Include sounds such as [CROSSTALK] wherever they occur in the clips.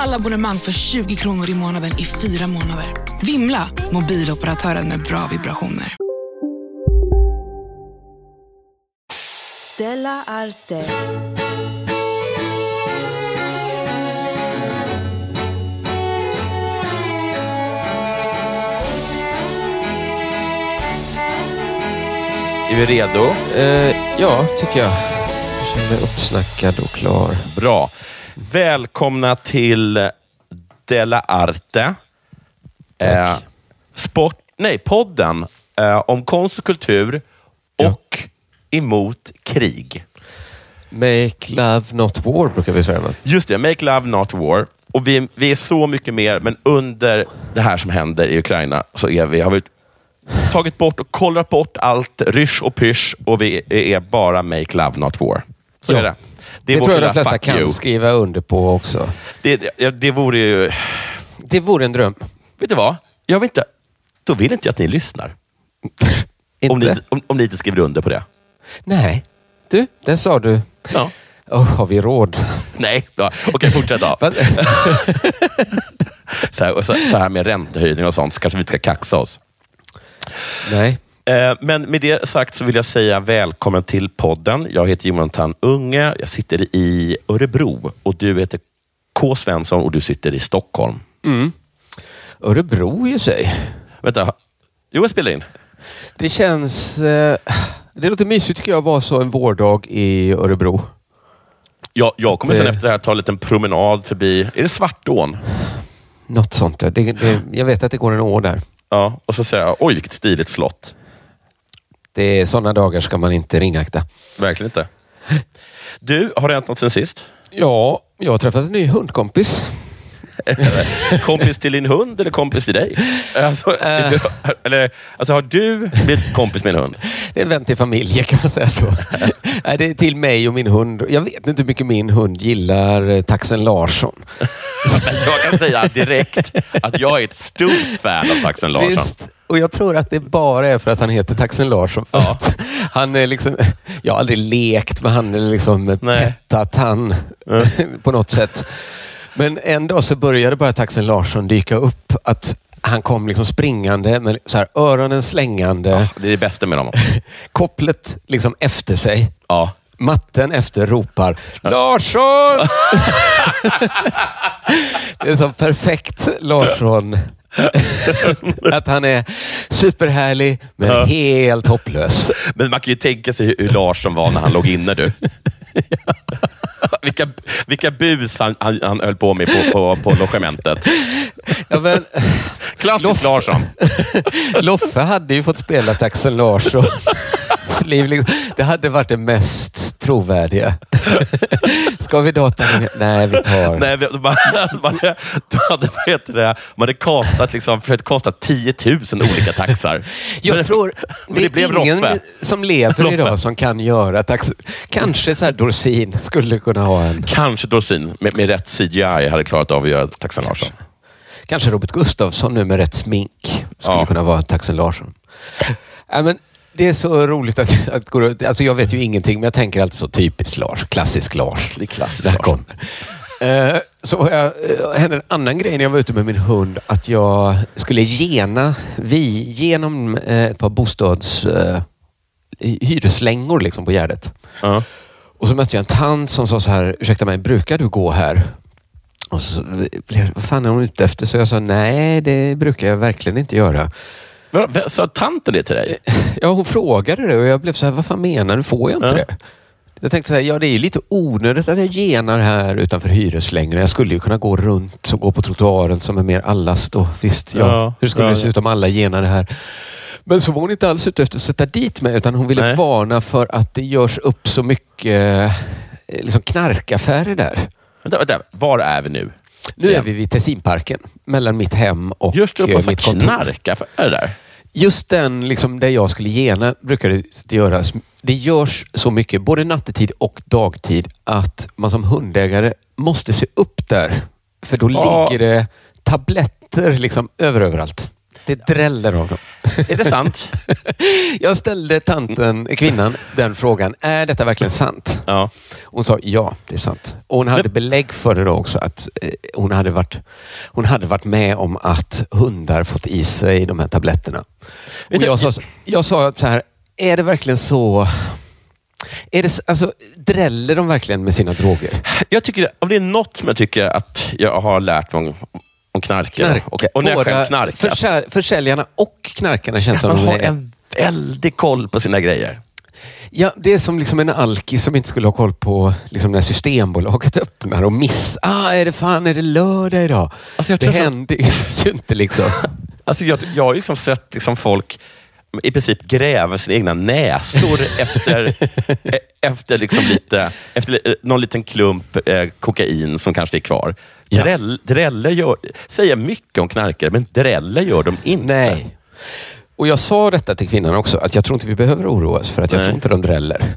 Alla abonnemang för 20 kronor i månaden i fyra månader. Vimla! Mobiloperatören med bra vibrationer. Della Artes. Är vi redo? Eh, ja, tycker jag. Jag känner mig uppsnackad och klar. Bra. Välkomna till Della Arte. Eh, sport, nej, podden eh, om konst och kultur och emot krig. Make love not war brukar vi säga. Just det, Make Love Not War. Och vi, vi är så mycket mer, men under det här som händer i Ukraina så är vi, har vi tagit bort och kollat bort allt rysch och pysch och vi är bara Make Love Not War. Så Ja. är det. Det Det, tror jag de flesta kan you. skriva under på också. Det, det, det vore ju... Det vore en dröm. Vet du vad? Jag vill inte, då vill inte jag att ni lyssnar. Inte? [LAUGHS] Om ni, om, om ni inte skriver under på det. Nej. Du, där sa du. Ja. Oh, har vi råd? Nej, ja. okej fortsätt då. [LAUGHS] [LAUGHS] Så här, så, så här med räntehöjning och sånt, så kanske vi inte ska kaxa oss. Nej. Eh, Men med det sagt så vill jag säga välkommen till podden. Jag heter Jonathan Unge. Jag sitter i Örebro och du heter K. Svensson och du sitter i Stockholm. Mm. Örebro i sig. Vänta, jo jag spelar in. Det känns... Eh, det låter mysigt tycker jag att vara så en vårdag i Örebro. Jag, jag kommer sen Det- efter det här ta en liten promenad förbi, är det Svartån? Något sånt. Det, det, jag vet att det går en å där. Ja, och så säger jag, oj vilket stiligt slott. Det är sådana dagar ska man inte ringakta. Verkligen inte. Du, har det hänt något sen sist? Ja, jag har träffat en ny hundkompis. [LAUGHS] Kompis till din hund eller kompis till dig? Alltså, är du, eller, alltså har du blivit kompis med en hund? Det är en vän till familjen kan man säga då. [LAUGHS] Det är till mig och min hund. Jag vet inte hur mycket min hund gillar eh, taxen Larsson. [LAUGHS] Jag kan säga direkt att jag är ett stort fan av Taxen Larsson. Visst, och jag tror att det bara är för att han heter Taxen Larsson. Ja. han är liksom, jag har aldrig lekt med han eller liksom Nej. pettat han [LAUGHS] på något sätt. Men en dag så började bara Taxen Larsson dyka upp. Att han kom liksom springande med så här, öronen slängande, Det är det bästa med dem. [LAUGHS] kopplet liksom efter sig. Ja. Matten efter ropar Larsson! [LAUGHS] det är så perfekt Larsson. [LAUGHS] att han är superhärlig men Ja. helt hopplös. Men man kan ju tänka sig hur Larsson var när han låg inne du. [LAUGHS] vilka, vilka bus han, han, han höll på med på, på, på logementet. Ja, men, Klassisk Larsson. [LAUGHS] Loffe hade ju fått spela Taxen Larsson. Liv. liksom. Det hade varit det mest trovärdiga. Ska vi data? Nej, vi tar... Nej, vi- man, man, då hade, vad heter det, man hade kastat, liksom, försökt kasta 10 000 olika taxar. Jag Men- tror men det, det blev är ingen Roffe. som lever Roffe. idag som kan göra tax. Kanske så här Dorsin skulle kunna ha en. Kanske Dorsin med, med rätt CGI hade klarat av att göra Taxen Larsson. Kanske Robert Gustafsson nu med rätt smink skulle Ja. kunna vara Taxen Larsson. Ja, men det är så roligt att, att gå runt. Alltså jag vet ju ingenting, men jag tänker alltid så typiskt Lars. Klassisk Lars. Det är klassiskt Där Larsson. kommer. Eh, så jag, eh, hände en annan grej när jag var ute med min hund. Att jag skulle gena, vi, genom eh, ett par bostads... Eh, hyreslängor liksom på Gärdet. Ja. Och så mötte jag en tant som sa så här, ursäkta mig, brukar du gå här? Och så blev vad fan är hon ute efter? Så jag sa, nej det brukar jag verkligen inte göra. Sa tanten det till dig? [LAUGHS] Ja, hon frågade det och jag blev så här, vad fan menar du? Får jag inte det? Jag tänkte så här, ja det är ju lite onödigt att jag genar här utanför hyreslängden. Jag skulle ju kunna gå runt och gå på trottoaren som är mer allas då. Visst, ja. Ja, Hur skulle ja, det se ut om alla genade här? Men så var hon inte alls ute efter att sätta dit mig utan hon ville Nej. varna för att det görs upp så mycket eh, liksom knarkaffärer där. Vänta, vänta. Var är vi nu? Nu Ja. är vi vid Tessinparken mellan mitt hem och Just uppe eh, hos mitt kontor. knarkaffärer där. Just den, liksom, där jag skulle gena, brukar det göras. Det görs så mycket, både nattetid och dagtid, att man som hundägare måste se upp där. För då Ja. ligger det tabletter liksom över överallt. Det dräller av dem. Är det sant? [LAUGHS] Jag ställde tanten, kvinnan, den frågan. Är detta verkligen sant? ja. Hon sa ja, det är sant. Och hon hade Men- belägg för det då också. Att eh, hon, hade varit, hon hade varit med om att hundar fått i sig de här tabletterna. Och jag, sa, jag sa så här, är det verkligen så... Är det, alltså, dräller de verkligen med sina droger? Jag tycker, om det är något som jag tycker att jag har lärt mig om, om knarkare och, och när jag själv knarkat. försä, försäljarna och knarkarna känns som man har en väldig koll på sina grejer. Ja, det är som liksom en alkis som inte skulle ha koll på liksom när Systembolaget [LAUGHS] öppnar och miss... Ah, är det fan är det lördag idag? Alltså, jag det tror så- händer [LAUGHS] ju inte liksom. [LAUGHS] Alltså jag, jag har ju liksom sett liksom folk i princip gräva sina egna näsor efter, e- efter, liksom lite, efter li- någon liten klump eh, kokain som kanske är kvar. Ja. Dräll, dräller gör, säger mycket om knarkare, men dräller gör de inte. Nej. Och jag sa detta till kvinnan också, att jag tror inte vi behöver oroa oss för att jag Nej. tror inte de dräller.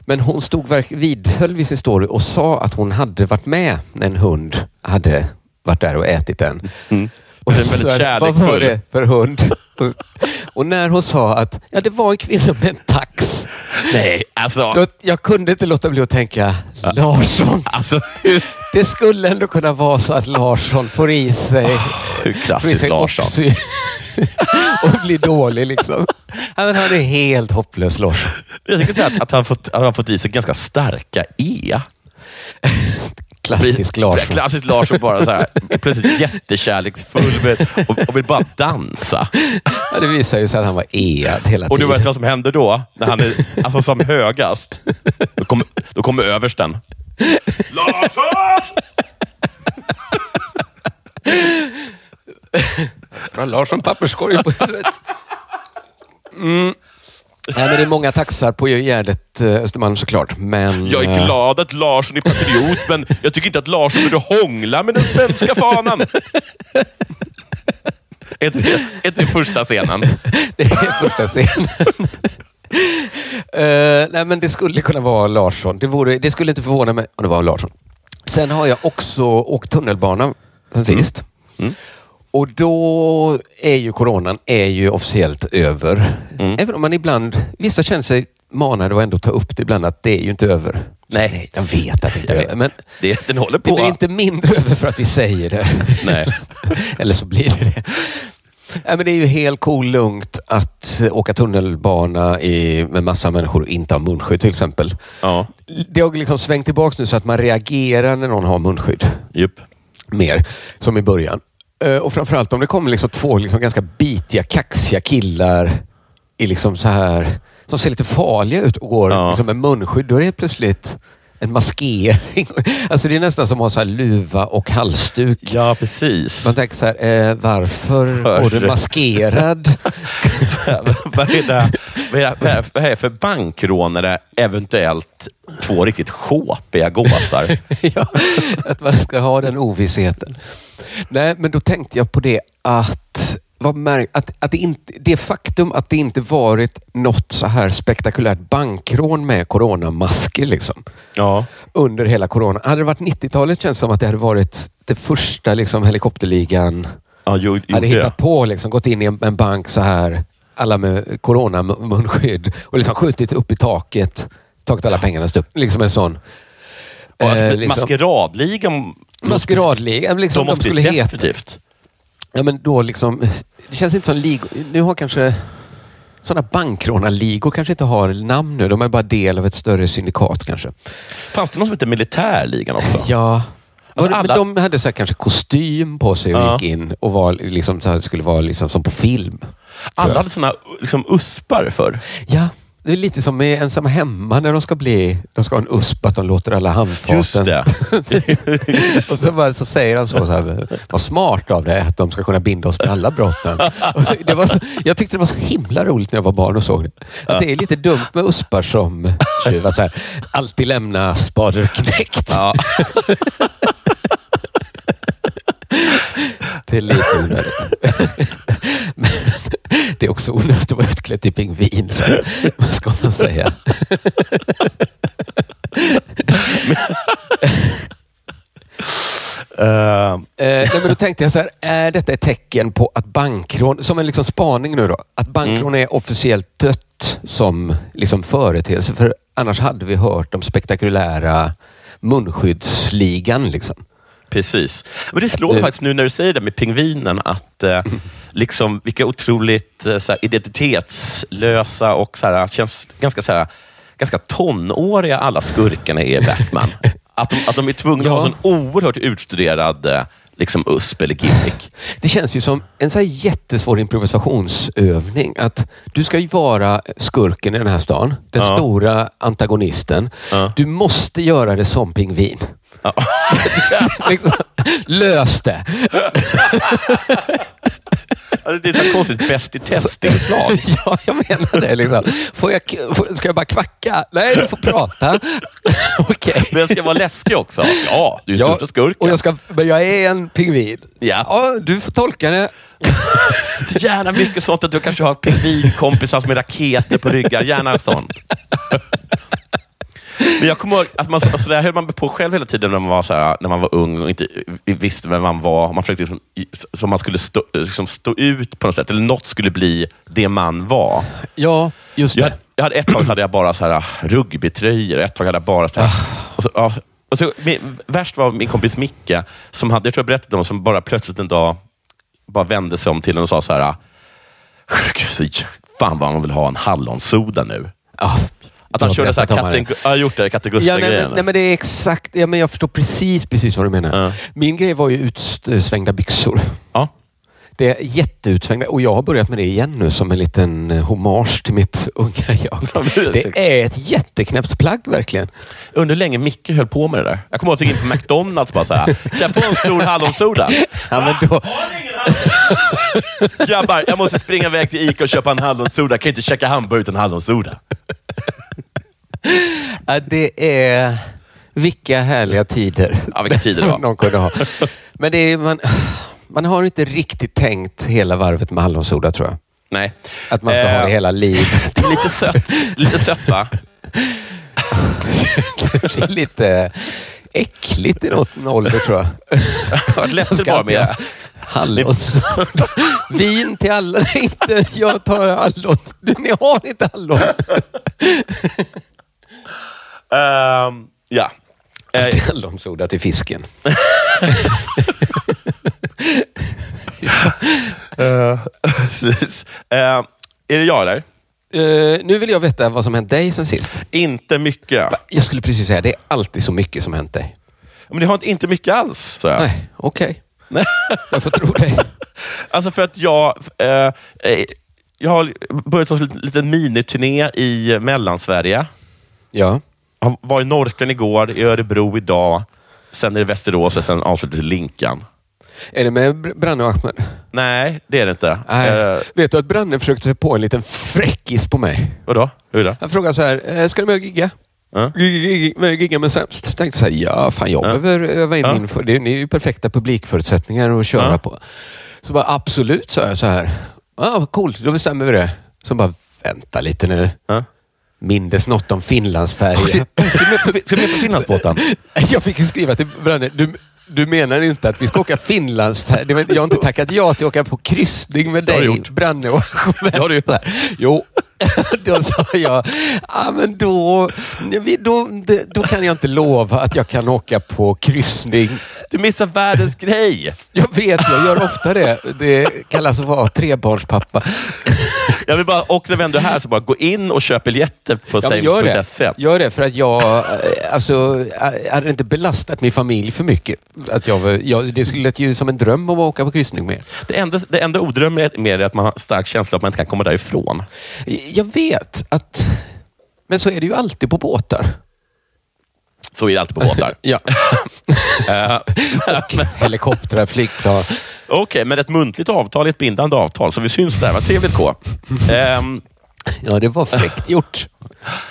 Men hon stod verk- vidhöll vid sin story och sa att hon hade varit med när en hund hade varit där och ätit den. Mm. Och Den väldigt jag, Vad var kärleksfull. det för hund? Och, när hon sa att ja, det var en kvinna med en tax. Nej, alltså, jag kunde inte låta bli att tänka, Larsson. alltså Det skulle ändå kunna vara så att Larsson får i sig, i klassiskt Larsson. oxy [LAUGHS] och blir dålig. Liksom. Men han är helt hopplös, Larsson. Jag tycker att, att han fått, han har fått i sig ganska starka E. Klassisk Larsson. Klassiskt Larsson, bara så här, plötsligt jättekärleksfull med, och, och vill bara dansa. Ja, det visar ju sig att han var ead hela Och du tiden. vet vad som händer då? När han är alltså, som högast. Då kommer, då kommer översten. Larsson! [LAUGHS] Larsson papperskorg på huvudet. Mm. Nej, men det är många taxar på Gärdet eh, Östermalm såklart. Men, Jag är eh, glad att Larsson är patriot, men jag tycker inte att Larsson borde hångla med den svenska fanan. Är det, är det första scenen? [LAUGHS] Det är första scenen. [LAUGHS] Eh, nej, men det skulle kunna vara Larsson. Det, vore, det skulle inte förvåna mig om det var Larsson. Sen har jag också åkt tunnelbana sen sist. Mm. Och då är ju coronan är ju officiellt över. Mm. Även om man ibland, vissa känner sig manade att ändå ta upp det ibland att det är ju inte över. Nej. Jag vet att det inte är över. Men Det, den håller det på. blir inte mindre över för att vi säger det. [LAUGHS] Nej. [LAUGHS] Eller så blir det det. Nej, men det är ju helt cool lugnt att åka tunnelbana i, med massa människor och inte ha munskydd till exempel. Ja, Det har liksom svängt tillbaka nu så att man reagerar när någon har munskydd jupp. mer, som i början. Eh, Och framförallt om det kommer liksom två liksom ganska bitiga, kaxiga killar i liksom så här, som ser lite farliga ut och går Ja. liksom med munskydd. Då är det plötsligt en maskering. [LAUGHS] Alltså det är nästan som att ha så här luva och halsduk. Ja, precis. Man tänker så här, eh, varför går du maskerad? [LAUGHS] vad, är det, vad, är det, vad är det för bankrånare eventuellt två riktigt sjåpiga gåsar? [LAUGHS] ja, att man ska ha den ovissheten. Nej, men då tänkte jag på det att, vad mär, att, att det, inte, det faktum att det inte varit något så här spektakulärt bankrån med coronamasker liksom, Ja, under hela corona. Hade det varit 90-talet känns det som att det hade varit det första liksom, helikopterligan ja jo, jo, hade det. hittat på. Liksom, gått in i en, en bank så här, alla med coronamunskydd och liksom skjutit upp i taket, tagit alla pengarna stuck. Liksom en sån. Alltså, eh, liksom- Maskeradligan... Maskeradliga. Liksom, De de måste skulle ju heta... Ja, men då liksom, det känns inte som ligor. Nu har kanske sådana bankrånarligor kanske inte har namn nu. De är bara del av ett större syndikat kanske. Fanns det någon som hette Militärligan också? Ja. Alltså, det- alla- de hade så kanske kostym på sig och Ja. gick in och var liksom så här, skulle vara liksom som på film. Alla hade såna liksom, uspar för. Ja, Det är lite som med Ensam hemma när de ska bli, de ska ha en USP att de låter alla handfaten. Just det. [LAUGHS] och så, bara, så säger han så, så här, vad smart av dig att de ska kunna binda oss till alla brotten. [LAUGHS] Det var, jag tyckte det var så himla roligt när jag var barn och såg det. Att det är lite dumt med uspar som tjuv. att så här, Alltid lämna spader knäckt. Ja. [LAUGHS] Det är lite onödigt. Det är också onödigt att vara utklädd till pingvin. Så [LAUGHS] vad ska man säga? [LAUGHS] Eh, Eh, nej, men då tänkte jag så här, är detta ett tecken på att bankrån, som en liksom spaning nu då, att bankrån är officiellt dött som liksom företeelse? För annars hade vi hört om spektakulära munskyddsligan. Liksom. Precis. Men det slår Det- faktiskt nu när du säger det med pingvinen, att eh, [LAUGHS] liksom, vilka otroligt eh, så här, identitetslösa och så här, känns ganska, så här, ganska tonåriga alla skurkarna är i Batman. [LAUGHS] att, de, att de är tvungna att ha Ja. en oerhört utstuderad eh, liksom USP eller gimmick. Det känns ju som en så jättesvår improvisationsövning. Att du ska ju vara skurken i den här stan, den Ja. stora antagonisten. Ja. Du måste göra det som pingvin. Liksom, [LAUGHS] Lös det! Alltså, det är ett så konstigt bäst i test-inslag. [LAUGHS] Ja, jag menar det. Liksom. Får jag, ska jag bara kvacka? Nej, du får prata. [LAUGHS] Okej. Men jag ska vara läskig också. Ja, du är Ja, största skurken. och jag ska, men jag är en pingvin. Ja. Ja, du får tolka det. Gärna mycket sånt att du kanske har pingvinkompisar som är raketer på ryggar. Gärna sånt. Men jag kommer ihåg att man, alltså det här höll man på själv hela tiden när man var, så här, när man var ung och inte visste vem man var. Man försökte liksom, som man skulle stå, liksom stå ut på något sätt, eller något skulle bli det man var. Ja, just Jag, det. jag hade ett tag hade jag bara så här, rugbytröjor, ett tag hade jag bara så här, och så, ja, och så, min, Värst var min kompis Micke, som hade, jag tror jag berättade om, som bara plötsligt en dag bara vände sig om till en och sa så här, "Gud, så- fan vad man vill ha en hallonsoda nu. Ja, Att han körde så här, berättat om katten, det. jag har gjort det, katten Ja, nej, men, nej, men det är exakt, ja, men jag förstår precis, precis vad du menar. Ja. Min grej var ju utsvängda byxor. Ja. Det är jätteutsvängda och jag har börjat med det igen nu som en liten eh, hommage till mitt [LAUGHS] unga jag. Ja, det är ett jätteknäppt plagg verkligen. Undrar hur länge Micke höll på med det där. Jag kommer ihåg att jag gick in på McDonalds och bara så här, kan jag få en stor hallonsoda? Ja, men då, [LAUGHS] Grabbar, jag måste springa iväg till Ica och köpa en hallonsoda. Jag kan inte käka hamburgare utan hallonsoda. [LAUGHS] ja, det är vilka härliga tider. Ja, vilka tider det var. [LAUGHS] Någon kunde ha. Men det är, man, [SIGHS] man har inte riktigt tänkt hela varvet med hallonsoda tror jag. Nej. Att man ska ha Eh, det hela livet. Lite sött, lite sött va? Det är lite äckligt i någon ålder tror jag. Det var lättare bara med... Hallonsoda. [LAUGHS] Vin till alla. Nej, [LAUGHS] inte jag tar hallon. Du, ni har inte hallon. [LAUGHS] Ehm, ja. Eh, Hallonsoda till fisken. precis. Eh, är det jag eller? Eh, nu vill jag veta vad som hänt dig sen sist. Inte mycket. Jag skulle precis säga, det är alltid så mycket som hänt dig. Men det har inte- mycket alls. Så. Nej, okej. Nej. Jag får tro dig. [LAUGHS] Alltså för att jag... Eh, eh, jag har börjat en liten, miniturné i Mellansverige. Ja. Jag var i Norrköping igår, i Örebro idag, sen är det Västerås och sen avslutet i Linkan. Är det med Br- Branne och Ahmed? Nej, det är det inte. Eh, Vet du att Branne försökte sig på en liten fräckis på mig? vadå? Hur då? Han frågade så här, eh, ska du med och gigga? Ja. Gig- gig- Gigga med sämst. Tänkte så här, ja fan jag Ja. behöver öva in Ja. min... För, det är ju perfekta publikförutsättningar att köra Ja. på. Så bara absolut, sa jag så här. Ja, vad coolt, då bestämmer vi det. Så bara, vänta lite nu. Ja. Mindes något om Finlandsfärja. Ska du med på, Finlandsbåten? [LAUGHS] Jag fick ju skriva till Branne, du, du menar inte att vi ska åka Finlandsfärja? Jag har inte tackat ja till att åka på kryssning med dig. Branne och Det har du gjort. [LAUGHS] Jo, [LAUGHS] då sa jag, ja men då, då, då kan jag inte lova att jag kan åka på kryssning. Du missar världens grej! Jag vet, jag gör ofta det. Det kallas att vara trebarnspappa. [LAUGHS] Jag vill bara, och när vi ändå är här, så bara gå in och köp biljetter på Ja, men gör, det. sames.se. gör det, för att jag eh, alltså, eh, hade inte belastat min familj för mycket. Att jag, jag, det skulle lät ju som en dröm att åka på kryssning med. Det enda, det enda odrömliga med det är att man har stark känsla att man inte kan komma därifrån. Jag vet att Men så är det ju alltid på båtar. Så är det alltid på båtar. [LAUGHS] Ja. [LAUGHS] Eh, Helikoptrar, flygplan. Okej, men ett muntligt avtal är ett bindande avtal, så vi syns där. Vad trevligt K. Ehm, Ja, det var fräckt gjort.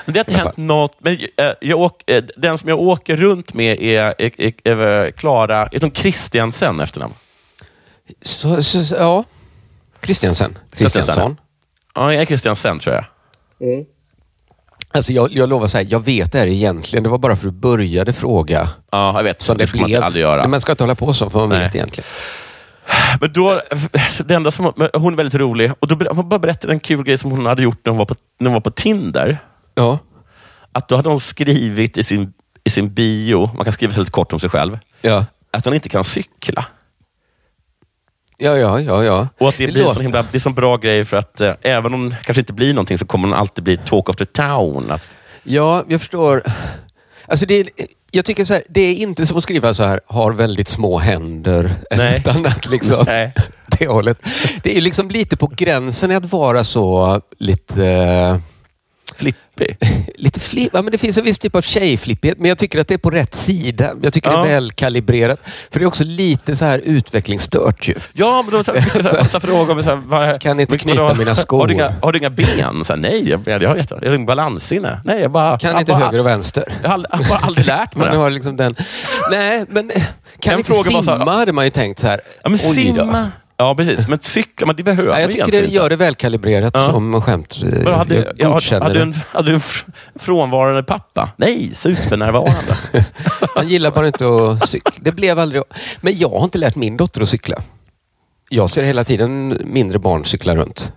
men det har inte hänt något. Men, eh, jag åk, eh, den som jag åker runt med är, är, är, är Klara är de Christiansen efternamn. Så, så, så, ja. Christiansen. Christiansson. Ja, jag är Christiansen tror jag. Alltså jag, jag lovar så här, jag vet det här egentligen. Det var bara för att du började fråga Ja, jag vet. som det, det ska man blev. inte aldrig göra. Nej, Man ska inte hålla på så, för man Nej. vet egentligen. Men då, det enda som, hon är väldigt rolig. Och då, hon bara berättade en kul grej som hon hade gjort när hon var på, när hon var på Tinder. Ja. Att då hade hon skrivit i sin, i sin bio, man kan skriva lite kort om sig själv, Ja, att hon inte kan cykla. ja, ja. ja, ja. Och att det, Det blir låter- himla, det är så bra grej för att eh, även om det kanske inte blir någonting så kommer hon alltid bli talk of the town. Att, Ja, jag förstår. Alltså det är, jag tycker så här, det är inte som att skriva så här, har väldigt små händer. Nej. [LAUGHS] Utan att liksom, Nej. det hållet. Det är liksom lite på gränsen att vara så lite... flippig. [LAUGHS] Lite flipp, ja, men det finns en viss typ av tjejflippighet, men jag tycker att det är på rätt sida. Jag tycker Ja. det är välkalibrerat. För det är också lite så här utvecklingsstört ju. Ja, men då [LAUGHS] så här, så här, fråga om så här, vad, Kan inte knyta vadå? mina skor. Har du inga, har du inga ben? Så här, nej, jag, jag har jätte, jag har balanssinne. Nej, jag bara... Kan jag inte bara, höger och vänster. Jag har aldrig, jag har aldrig lärt mig [LAUGHS] det. har liksom den... Nej, men kan En inte fråga simma var så här- hade man ju tänkt så här. Ja, men oj då. Ja, precis. Men cykla, men det behöver Ja, jag man tycker det gör det välkalibrerat Ja. som skämt. Men Jag hade, jag, hade, godkänner hade, du en, hade en fr- frånvarande pappa? Nej, supernärvarande. [LAUGHS] Han gillar bara inte att cykla. Det blev aldrig... Men jag har inte lärt min dotter att cykla. Jag ser hela tiden mindre barn cykla runt.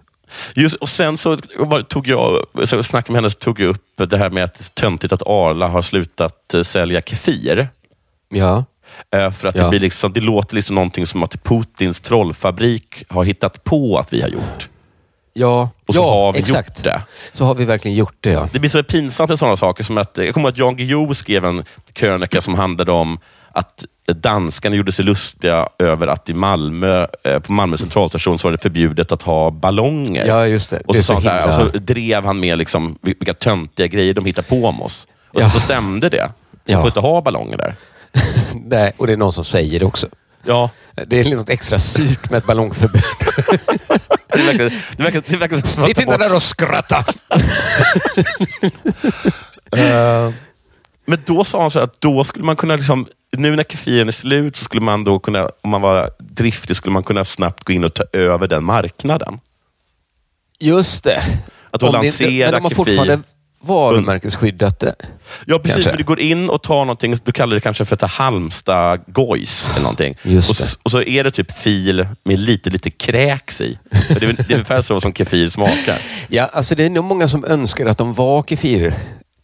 Just, och sen så tog jag, så snackade med henne, så tog jag upp det här med att det är töntigt att Arla har slutat eh, sälja Kefir. Ja. Eh, För att Ja. det, blir liksom, det låter liksom någonting som att Putins trollfabrik har hittat på att vi har gjort. Ja, Och så ja, har vi exakt. gjort det. Så har vi verkligen gjort det, ja. Det blir så pinsamt med sådana saker som att, jag kommer ihåg att Jan Guillou skrev en krönika som handlade om att danskarna gjorde sig lustiga över att i Malmö, eh, på Malmö centralstation så var det förbjudet att ha ballonger. Ja, just det. Och Det så, sa han så, här, och så drev han med liksom, vilka töntiga grejer de hittar på om oss. Och Ja. så, så stämde det. Man Ja. får inte ha ballonger där. [LAUGHS] Nej, och det är någon som säger det också. Ja, Det är något extra surt med ett ballongförbud. [LAUGHS] det verkar, det verkar, det verkar Sitt inte där och skratta! [LAUGHS] Men då sa han så att då skulle man kunna, liksom, nu när kefiren är slut, så skulle man då kunna, om man var driftig, skulle man kunna snabbt gå in och ta över den marknaden. Just det. Att då Om det lansera Men de har Kefir. Varumärkesskyddat det. Ja, precis. Kanske. Men du går in och tar någonting, du kallar det kanske för ett Halmstad gojs eller någonting. Och, och så är det typ fil med lite, lite kräks i. För det, är, det är ungefär så som kefir smakar. Ja, alltså det är nog många som önskar att de var kefir.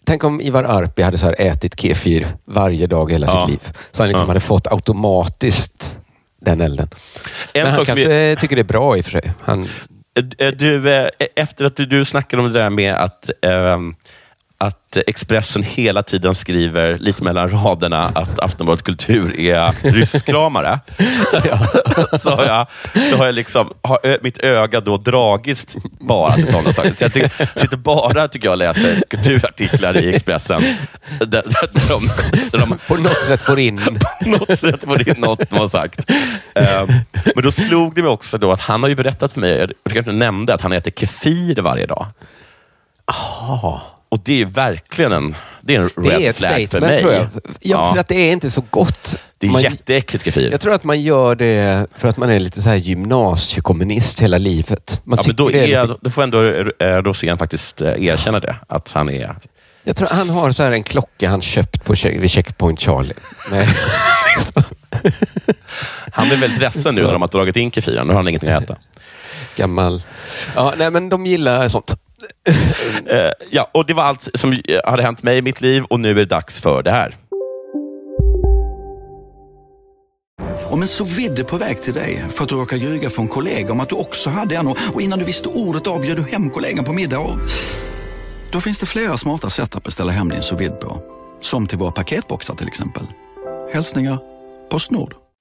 Tänk om Ivar Arpi hade så här ätit kefir varje dag hela Ja. sitt liv. Så han liksom Ja. hade fått automatiskt den elden. En Men han kanske vi- tycker det är bra i och för sig. Han, Eh, du, eh, efter att du, du snackade om det där med att, ehm, att Expressen hela tiden skriver lite mellan raderna att Aftonbladet Kultur är rysskramare. [LAUGHS] [LAUGHS] så har jag, så har jag liksom, har ö, mitt öga då dragits bara till sådana saker. Så jag tycker, sitter bara tycker jag och läser kulturartiklar i Expressen där, där, de, där de på något sätt får in... [LAUGHS] på något sätt var det något de har sagt. Ehm, men då slog det mig också då att han har ju berättat för mig, jag kanske nämnde, att han äter kefir varje dag. Och det är verkligen en, det är en Det är ett flag för mig. tror jag. Ja, för att det är inte så gott. det är Man- jätteäckligt kefir. Jag tror att man gör det för att man är lite så här gymnasiekommunist hela livet. Man ja, men då, är är, lite, då får ändå eh, Rosén faktiskt eh, erkänna det, att han är... jag tror han har så här en klocka han köpt på vid Checkpoint Charlie. [LAUGHS] Han blir väldigt ledsen nu när de har dragit in kefiren. Nu har han ingenting att äta. gammal... Ja, nej, men de gillar sånt. Eh, ja, och det var allt som eh, hade hänt mig i mitt liv och nu är det dags för det här. Om en så vidde på väg till dig för att du råkar ljuga från kollega om att du också hade en och och innan du visste ordet av bjöd du hem kollegan på middag och... Då finns det flera smarta sätt att beställa hem din sous vide på. Som till våra paketboxar till exempel. Hälsningar Postnord.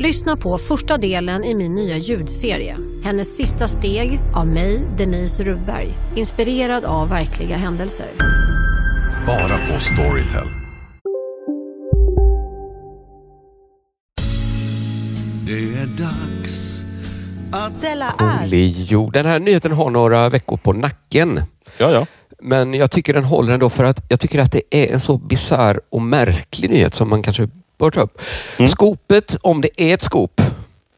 Lyssna på första delen i min nya ljudserie. Hennes sista steg av mig, Denise Rubberg. Inspirerad av verkliga händelser. Bara på Storytel. Det är dags att... Della är. Olio. Den här nyheten har några veckor på nacken. Ja, ja. Men jag tycker den håller ändå för att jag tycker att det är en så bizarr och märklig nyhet som man kanske bör ta upp. Mm. Skopet, om det är ett skop,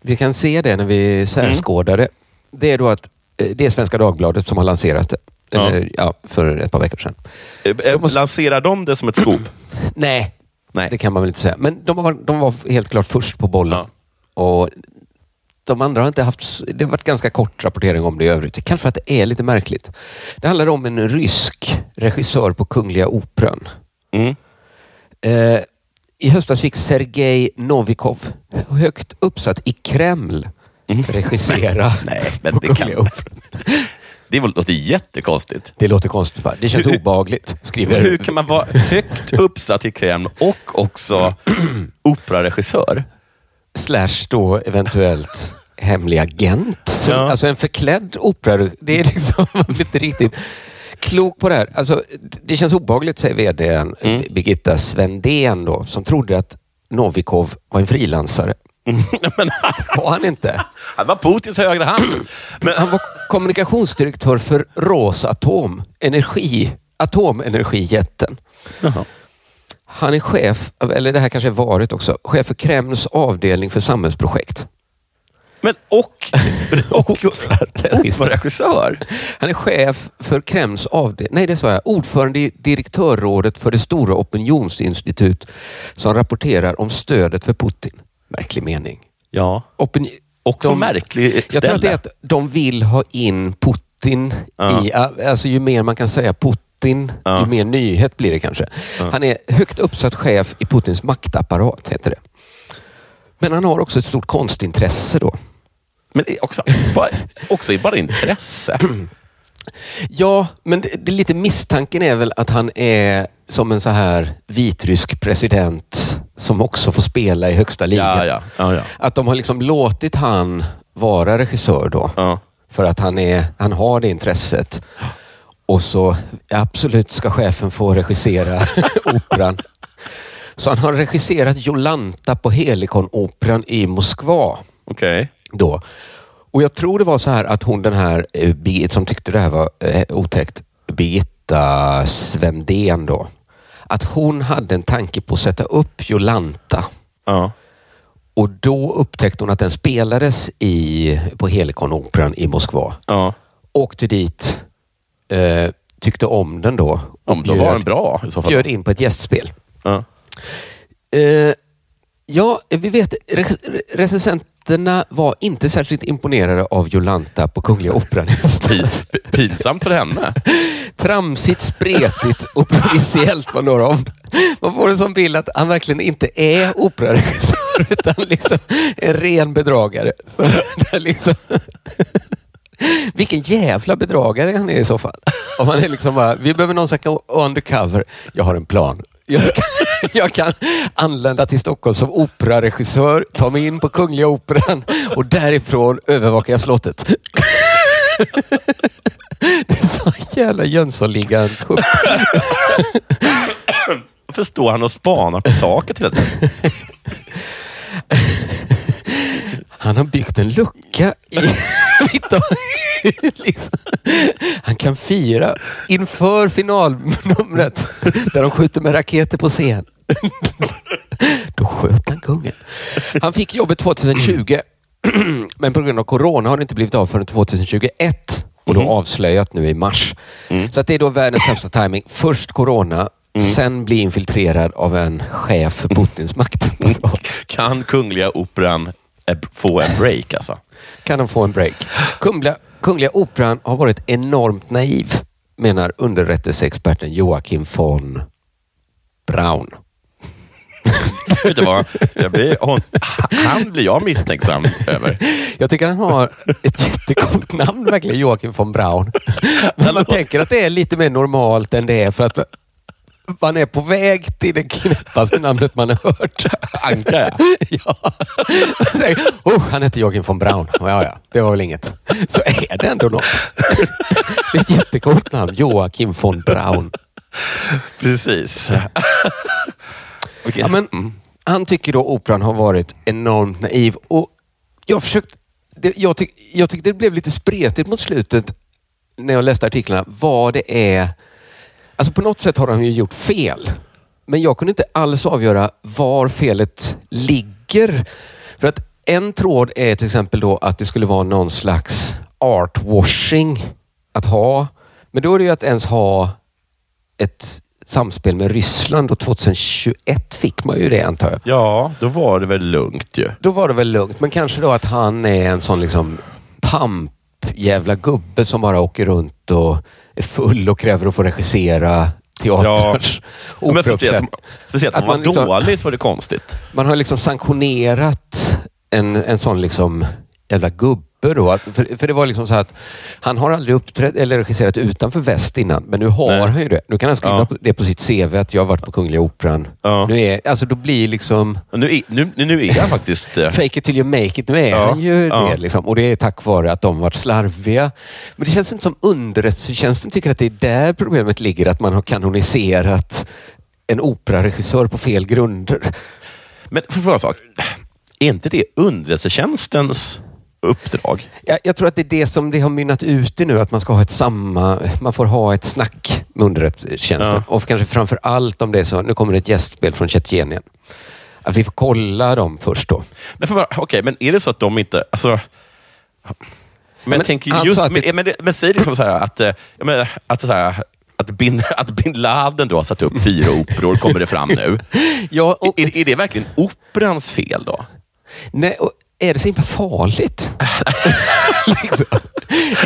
vi kan se det när vi särskådar det. Det är då att eh, det är Svenska Dagbladet som har lanserat det. Ja. Eller, ja, för ett par veckor sedan. Eh, eh, Lanserar de det som ett skop? Nej, Nej. det kan man väl inte säga. Men de var, de var helt klart först på bollen. Och de andra har inte haft... Det har varit ganska kort rapportering om det i övrigt. Kanske för att det är lite märkligt. Det handlar om en rysk regissör på Kungliga Operan. Mm. Eh, I höstas fick Sergej Novikov, högt uppsatt i Kreml, regissera Mm. [LAUGHS] Nej, men det kan-. Det låter jättekonstigt. Det låter konstigt va? Det känns Hur- obehagligt, skriver... Hur kan man vara högt uppsatt i Kreml och också [CLEARS THROAT] operaregissör? slash då eventuellt hemlig agent. Ja. Alltså en förklädd opera. Det är liksom [LAUGHS] inte riktigt klok på det här. Alltså, det känns obehagligt, säger vdn Mm. Birgitta Svendén då, som trodde att Novikov var en frilansare. [LAUGHS] Men var han inte. Han var Putins högra hand. Men, Han var kommunikationsdirektör för Rosatom, energi, atomenergijätten. Jaha. Han är chef, eller det här kanske är varit också, chef för Kremls avdelning för samhällsprojekt. Men och, och [LAUGHS] operaregissör? Han är chef för Kremls avdelning, nej det sa jag, ordförande i direktörrådet för det stora opinionsinstitut som rapporterar om stödet för Putin. Märklig mening. Ja. Opini- Också de- märklig Jag tror att det är ställe. att de vill ha in Putin Ja. i, alltså ju mer man kan säga Putin, Ja. ju mer nyhet blir det kanske. Han är högt uppsatt chef i Putins maktapparat, heter det. Men han har också ett stort konstintresse då. Men också, bara, också bara intresse. [CLEARS THROAT] Ja, men det, det lite misstanken är väl att han är som en så här vitrysk president som också får spela i högsta ligan. Ja, ja. ja, ja. Att de har liksom låtit han vara regissör då. För att han, är, han har det intresset. Och så absolut ska chefen få regissera [LAUGHS] operan. Så han har regisserat Jolanta på Helikon-operan i Moskva. Okej. Då. Och jag tror det var så här att hon den här, eh, som tyckte det här var eh, otäckt, Birgitta Svendén då. Att hon hade en tanke på att sätta upp Jolanta. Ja. Och då upptäckte hon att den spelades i, på Helikon-operan i Moskva. Ja. Åkte dit, eh, tyckte om den då. och Om då var den bra i så fall. Bjöd in på ett gästspel. Ja. Eh, ja, vi vet, re- recensenterna var inte särskilt imponerade av Jolanta på Kungliga Operan i höstas. Pinsamt för henne. [LAUGHS] Tramsigt, spretigt och provinsiellt var några av dem. Man får en sån bild att han verkligen inte är operaregissör utan liksom en ren bedragare. Så liksom [LAUGHS] Vilken jävla bedragare han är i så fall. Om han är liksom bara, vi behöver någon som kan undercover. Jag har en plan. Jag, ska, [LAUGHS] jag kan anlända till Stockholm som operaregissör, ta mig in på Kungliga Operan och därifrån övervakar jag slottet. [LAUGHS] Det är så jävla Jönssonligan-kupp. [LAUGHS] Varför står han och spanar på taket hela tiden? Han har byggt en lucka i mitt [LAUGHS] liksom. Han kan fira inför finalnumret där de skjuter med raketer på scen. [LAUGHS] Då sköt han kungen. Han fick jobbet 2020 [CLEARS THROAT] men på grund av corona har det inte blivit av förrän 2021 och då avslöjat nu i mars. Så att det är då världens sämsta timing. Först corona, sen bli infiltrerad av en chef för Putins maktapparat. Kan Kungliga Operan eh, få en break alltså. Kan de få en break? Kungliga, Kungliga Operan har varit enormt naiv, menar underrättelseexperten Joakim von Braun. Vet du vad? Jag blir, hon, han blir jag misstänksam över. Jag tycker han har ett jättegott namn verkligen, Joakim von Braun. Men man tänker att det är lite mer normalt än det är för att man är på väg till det knäppaste namnet man har hört. Anka ja. [LAUGHS] oh, han heter Joakim von Braun. Ja, ja, det var väl inget. Så är det ändå något. Det är ett jättegott namn. Joakim von Braun. Precis. Okay. Ja, men, han tycker då operan har varit enormt naiv. Och jag, försökt, det, jag, tyck, jag tyckte det blev lite spretigt mot slutet när jag läste artiklarna vad det är. Alltså på något sätt har de ju gjort fel. Men jag kunde inte alls avgöra var felet ligger. För att en tråd är till exempel då att det skulle vara någon slags artwashing att ha. Men då är det ju att ens ha ett samspel med Ryssland och 2021 fick man ju det antar jag. Ja, då var det väl lugnt ju. Då var det väl lugnt, men kanske då att han är en sån liksom pamp jävla gubbe som bara åker runt och är full och kräver att få regissera teatrars ja. Men speciellt, speciellt att man, man liksom, dåligt var det konstigt. Man har liksom sanktionerat en, en sån liksom jävla gubbe då. Att, för, för det var liksom så att han har aldrig uppträtt eller regisserat utanför väst innan, men nu har Nej. han ju det. Nu kan han skriva ja. det på sitt CV att jag har varit på Kungliga Operan. Ja. Nu är, alltså då blir liksom... Nu är, nu, nu är han faktiskt... Uh... Fake it till you make it. Nu är ja. han ju det. Liksom. Och det är tack vare att de varit slarviga. Men det känns inte som underrättelsetjänsten tycker att det är där problemet ligger. Att man har kanoniserat en operaregissör på fel grunder. Men för att fråga en sak. Är inte det underrättelsetjänstens uppdrag. Jag, jag, tror att det är det som det har mynnat ut i nu, att man ska ha ett samma, man får ha ett snack med underrättelsetjänsten. Ja. Och kanske framför allt om det är så, nu kommer det ett gästspel från Tjetjenien. Att vi får kolla dem först då. Men, för, okay, men är det så att de inte, alltså, men, men jag tänker just, alltså men, men, men, säg liksom så här att, jag menar, att, så här, att bin, [LAUGHS] att bin Laden då har satt upp fyra operor, kommer det fram nu. [LAUGHS] ja, och, är, är det verkligen operans fel då? Nej, och, är det så himla farligt? [LAUGHS] liksom.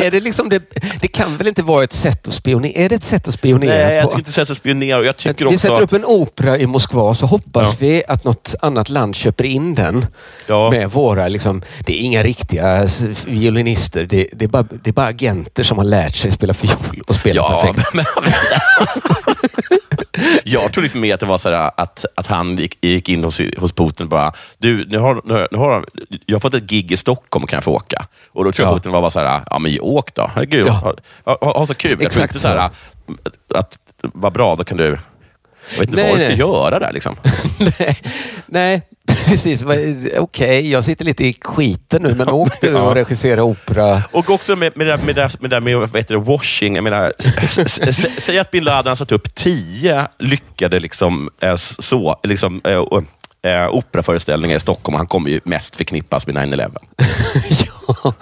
är det, liksom det, det kan väl inte vara ett sätt att spionera? Är det ett sätt att spionera Nej, jag på? tycker inte det är ett sätt att spionera. Jag tycker vi sätter att... upp en opera i Moskva så hoppas ja. vi att något annat land köper in den ja. med våra... Liksom, det är inga riktiga violinister. Det, det, är bara, det är bara agenter som har lärt sig spela fiol och spela ja, perfekt. [LAUGHS] Men, [LAUGHS] [LAUGHS] jag tror liksom mer att det var så här, att, att han gick, gick in hos, hos Putin och bara, du, nu har, nu, har, jag har fått ett gig i Stockholm, kan jag få åka? Och då tror jag ja. Putin var bara så här, ja men åk då. Herregud, ja. ha, ha, ha, så kul. Exakt jag tror inte så här, att, vad bra, då kan du jag vet inte nej, vad du ska göra där. Liksom. [LAUGHS] nej, nej, [LAUGHS] precis. Okej, okay, jag sitter lite i skiten nu, men åk du och regissera opera. Och också med, med, det, med, det, med, det, med vad heter det, washing. Jag menar, säg att bin Laden satt upp tio lyckade liksom, eh, så, liksom, äh, äh, operaföreställningar i Stockholm. Han kommer ju mest förknippas med 9-11. [LAUGHS] ja,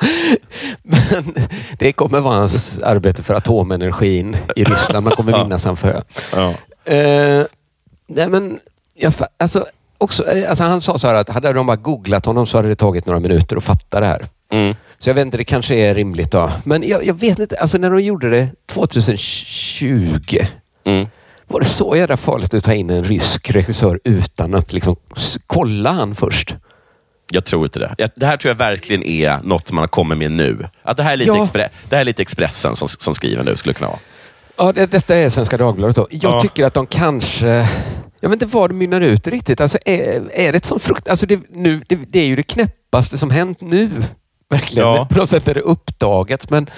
men det kommer vara hans arbete för atomenergin i Ryssland. Man kommer minnas han för. Ja. Uh, nej men, jag, alltså, också, eh, alltså han sa så här att hade de bara googlat honom så hade det tagit några minuter att fatta det här. Mm. Så jag vet inte, det kanske är rimligt då. Men jag, jag vet inte, alltså när de gjorde det 2020 mm. Var det så jävla farligt att ta in en rysk regissör utan att liksom kolla han först? Jag tror inte det. Det här tror jag verkligen är något man kommit med nu. Att det här är lite, ja. expre det här är lite Expressen som, som skriver nu, skulle kunna vara. Ja, det, detta är Svenska Dagbladet. Då. Jag ja. tycker att de kanske... Jag vet inte vad det mynnar ut riktigt. Alltså, är, är det ett sånt frukt... Alltså det, nu, det, det, är ju det knäppaste som hänt nu. Verkligen. Ja. På något sätt är det uppdagat. Men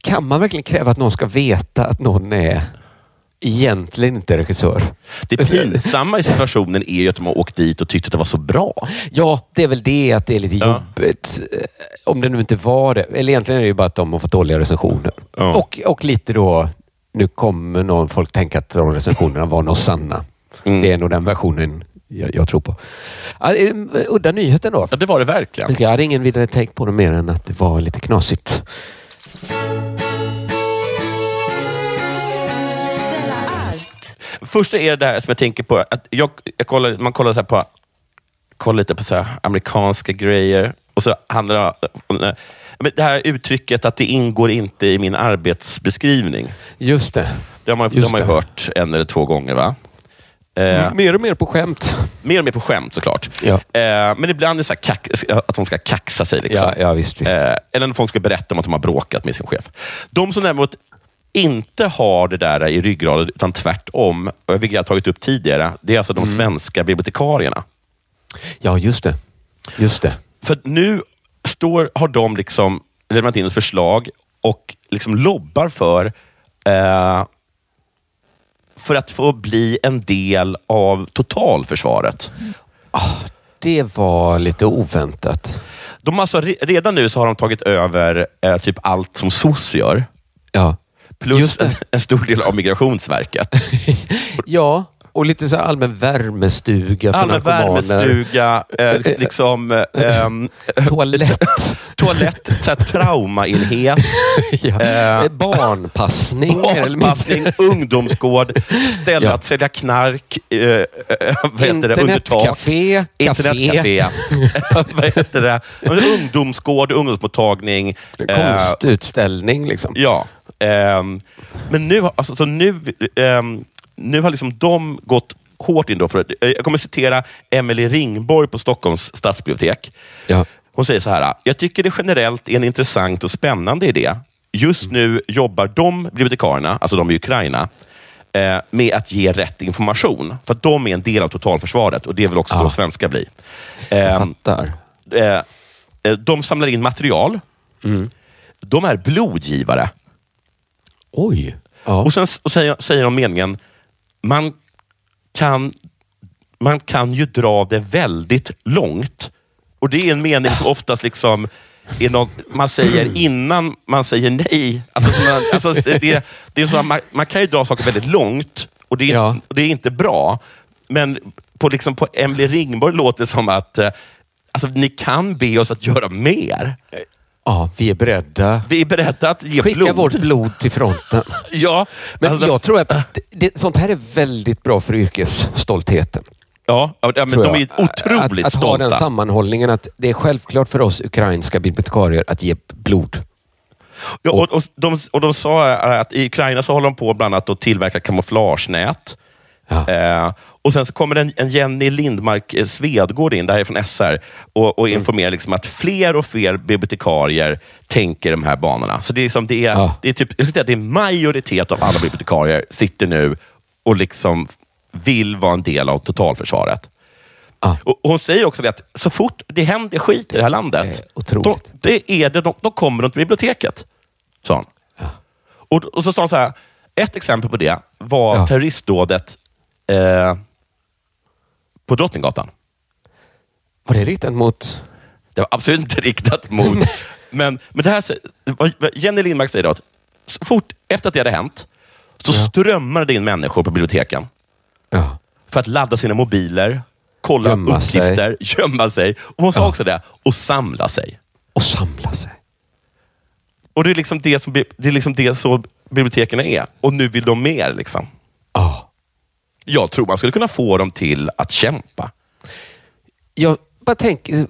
kan man verkligen kräva att någon ska veta att någon är egentligen inte regissör. Det pinsamma i situationen är ju att de har åkt dit och tyckt att det var så bra. Ja, det är väl det att det är lite ja. jobbigt. Eh, om det nu inte var det. Eller egentligen är det ju bara att de har fått dåliga recensioner. Ja. Och, och lite då nu kommer någon folk tänka att de recensionerna var nog sanna. Mm. Det är nog den versionen jag, jag tror på. Eh, udda nyheten då. Ja, det var det verkligen. Jag hade ingen vidare take på det mer än att det var lite knasigt. Första är det där som jag tänker på. Att jag, jag kollar, man kollar, så på, kollar lite på så amerikanska grejer Och så handlar det om det här uttrycket att det ingår inte i min arbetsbeskrivning. Just det. Det har man, det har man ju hört en eller två gånger. va? Eh, Mer och mer på skämt. mer och mer på skämt såklart. Ja. Eh, men ibland är det så här kack, att de ska kaxa sig. Liksom. Ja, ja, visst, visst. Eh, eller när folk ska berätta om att de har bråkat med sin chef. De som däremot inte har det där i ryggraden, utan tvärtom, vilket jag har tagit upp tidigare, det är alltså de Mm. svenska bibliotekarierna. Ja, just det. Just det. För nu står, har de liksom lämnat in ett förslag och liksom lobbar för eh, för att få bli en del av totalförsvaret. Det var lite oväntat. De alltså, re- redan nu så har de tagit över eh, typ allt som SOS gör. Ja. Plus en, en stor del av Migrationsverket. [LAUGHS] Ja, och lite så här allmän värmestuga för Allmän värmestuga, eh, liksom, eh, ehm, Toalett. [LAUGHS] toalett, så här, traumaenhet, [LAUGHS] ja. eh, Barnpassning. [LAUGHS] barnpassning, ungdomsgård, ställe Ja. att sälja knark, eh, eh, vad heter det. Internetcafé. Internetcafé. vad heter det? Ungdomsgård, ungdomsmottagning. eh, Konstutställning liksom. Ja. ehm, men nu, alltså, så nu, ehm, nu har liksom de gått hårt in. Då för, eh, jag kommer citera Emelie Ringborg på Stockholms stadsbibliotek. Ja. Hon säger så här. Jag tycker det generellt är en intressant och spännande idé. Just nu jobbar de bibliotekarierna, alltså de i Ukraina, eh, med att ge rätt information. För att de är en del av totalförsvaret och det vill också Ja. då svenska bli. Jag Ehm, fattar. eh, de samlar in material. Mm. De är blodgivare. Oj. Ja. Och sen och säger, säger de meningen, man kan, man kan ju dra det väldigt långt. Och det är en mening som oftast liksom är något man säger innan man säger nej. Alltså, man, alltså, det, det, är så man, man kan ju dra saker väldigt långt och det är, Ja. och det är inte bra. Men på, liksom, på Emily Ringborg låter det som att eh, alltså, ni kan be oss att göra mer. Ja, vi är beredda. Vi är beredda att ge Skicka blod. vårt blod till fronten. [LAUGHS] Ja, Men alltså, jag tror att det, sånt här är väldigt bra för yrkesstoltheten. ja, ja, men de är otroligt att, att ha den stolta. sammanhållningen att det är självklart för oss ukrainska bibliotekarier att ge blod. Ja, och, och, de, och de sa att i Ukraina så håller de på bland annat att tillverka kamouflagenät. Ja. Eh, och Sen så kommer en, en Jenny Lindmark eh, Svedgård in, det här är från SR, och, och informerar liksom att fler och fler bibliotekarier tänker de här banorna. Så det är, liksom, det är, Ja. det är, typ, jag skulle säga att det är majoritet av alla bibliotekarier sitter nu och liksom vill vara en del av totalförsvaret. Ja. Och och hon säger också att så fort det händer skit i det här landet, Det är då, det är det, de, de kommer de till biblioteket. Sa hon. Ja. Och, och så sa hon så här, ett exempel på det var Ja. terroristdådet eh, på Drottninggatan. Var det riktat mot... Det var absolut inte riktat mot... men, men det här, Jenny Lindmark säger att så fort efter att det hade hänt, så strömmade det in människor på biblioteken Ja. för att ladda sina mobiler, kolla Gömma uppgifter, [LAUGHS] gömma sig. Och hon sa Ja. också det, och samla sig. Och samla sig. Och det är liksom det som det är liksom det så biblioteken är. Och nu vill de mer. Liksom. Ja. Jag tror man skulle kunna få dem till att kämpa. Jag bara tänker,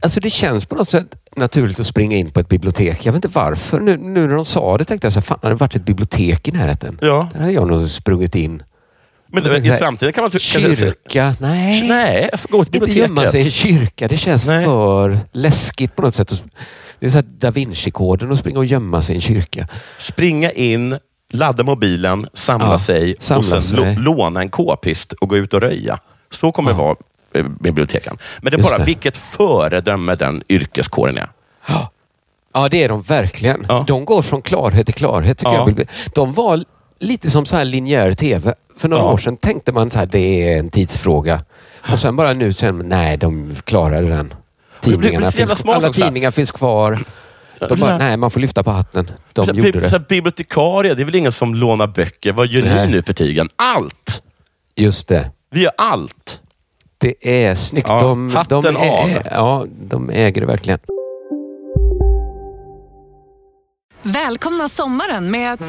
alltså det känns på något sätt naturligt att springa in på ett bibliotek. Jag vet inte varför. Nu, nu när de sa det tänkte jag så här, fan hade det varit ett bibliotek i närheten? Ja. Där hade jag nog sprungit in. Men Och så i här, framtiden kan man... tro- kanske Kyrka? Nej. Nej, gå till Inte gömma sig i en biblioteket. kyrka. Det känns Nej. för läskigt på något sätt. Det är så Da Vinci-koden att springa och gömma sig i en kyrka. Springa in, ladda mobilen, samla Ja, sig samla och sen sig. låna en k-pist och gå ut och röja. Så kommer det vara eh, biblioteken. Men det är Just bara det. vilket föredöme den yrkeskåren är. Ja. Ja, det är de verkligen. Ja. De går från klarhet till klarhet tycker Ja. jag. De var lite som så här linjär tv. För några Ja. år sedan tänkte man så här, det är en tidsfråga. Och sen bara nu man, nej, de klarade den. Tidningarna finns, alla tidningar finns kvar. De bara, nej, man får lyfta på hatten. De så gjorde det. Så här, bibliotekarie, det är väl ingen som lånar böcker. Vad gör Nej. ni nu för tiden? Allt! Just det. Vi gör allt. Det är snyggt. Ja, de, hatten de, är, av. Ja, de äger det verkligen. Välkomna sommaren med att...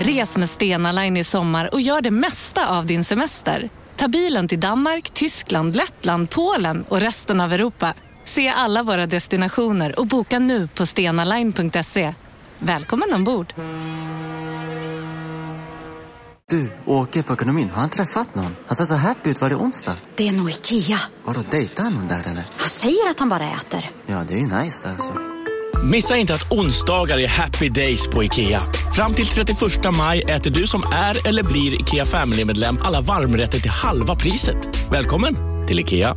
Res med Stena Line i sommar och gör det mesta av din semester. Ta bilen till Danmark, Tyskland, Lettland, Polen och resten av Europa. Se alla våra destinationer och boka nu på stenaline.se. Välkommen ombord! Du, åker på ekonomin. Har han träffat någon? Han ser så happy ut. Var det onsdag? Det är nog Ikea. Vadå, dejtar han någon där eller? Han säger att han bara äter. Ja, det är ju nice där alltså. Missa inte att onsdagar är happy days på IKEA. Fram till 31 maj äter du som är eller blir IKEA Family-medlem alla varmrätter till halva priset. Välkommen till IKEA.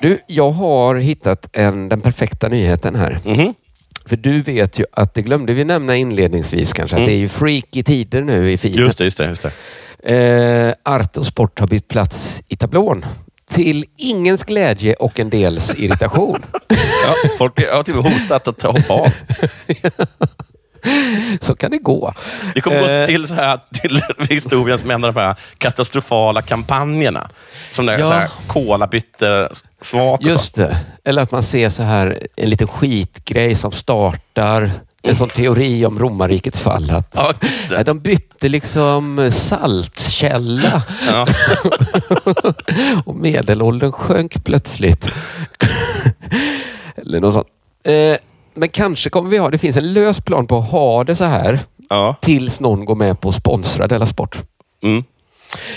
Du, jag har hittat en, den perfekta nyheten här. Mhm. För du vet ju att, det glömde vi nämna inledningsvis kanske, att Mm. det är ju freaky tider nu i feeden. Just det, just det. Just det. Eh, Art och sport har bytt plats i tablån. Till ingens glädje och en dels irritation. [LAUGHS] Ja, folk har till och med hotat att hoppa av. [LAUGHS] [LAUGHS] Så kan det gå. Det kommer gå Eh. till, så här, till [LAUGHS] historien som en av de här katastrofala kampanjerna. Som när Ja. så här, cola bytte smak Just det. Eller att man ser så här en liten skitgrej som startar en sån teori om romarrikets fall. Att, Ja, nej, de bytte liksom saltkälla Ja. [LAUGHS] och medelåldern sjönk plötsligt. Eller något sånt. Eh, men kanske kommer vi ha, det finns en lös plan på att ha det så här Ja. tills någon går med på att sponsra Della Sport. Mm.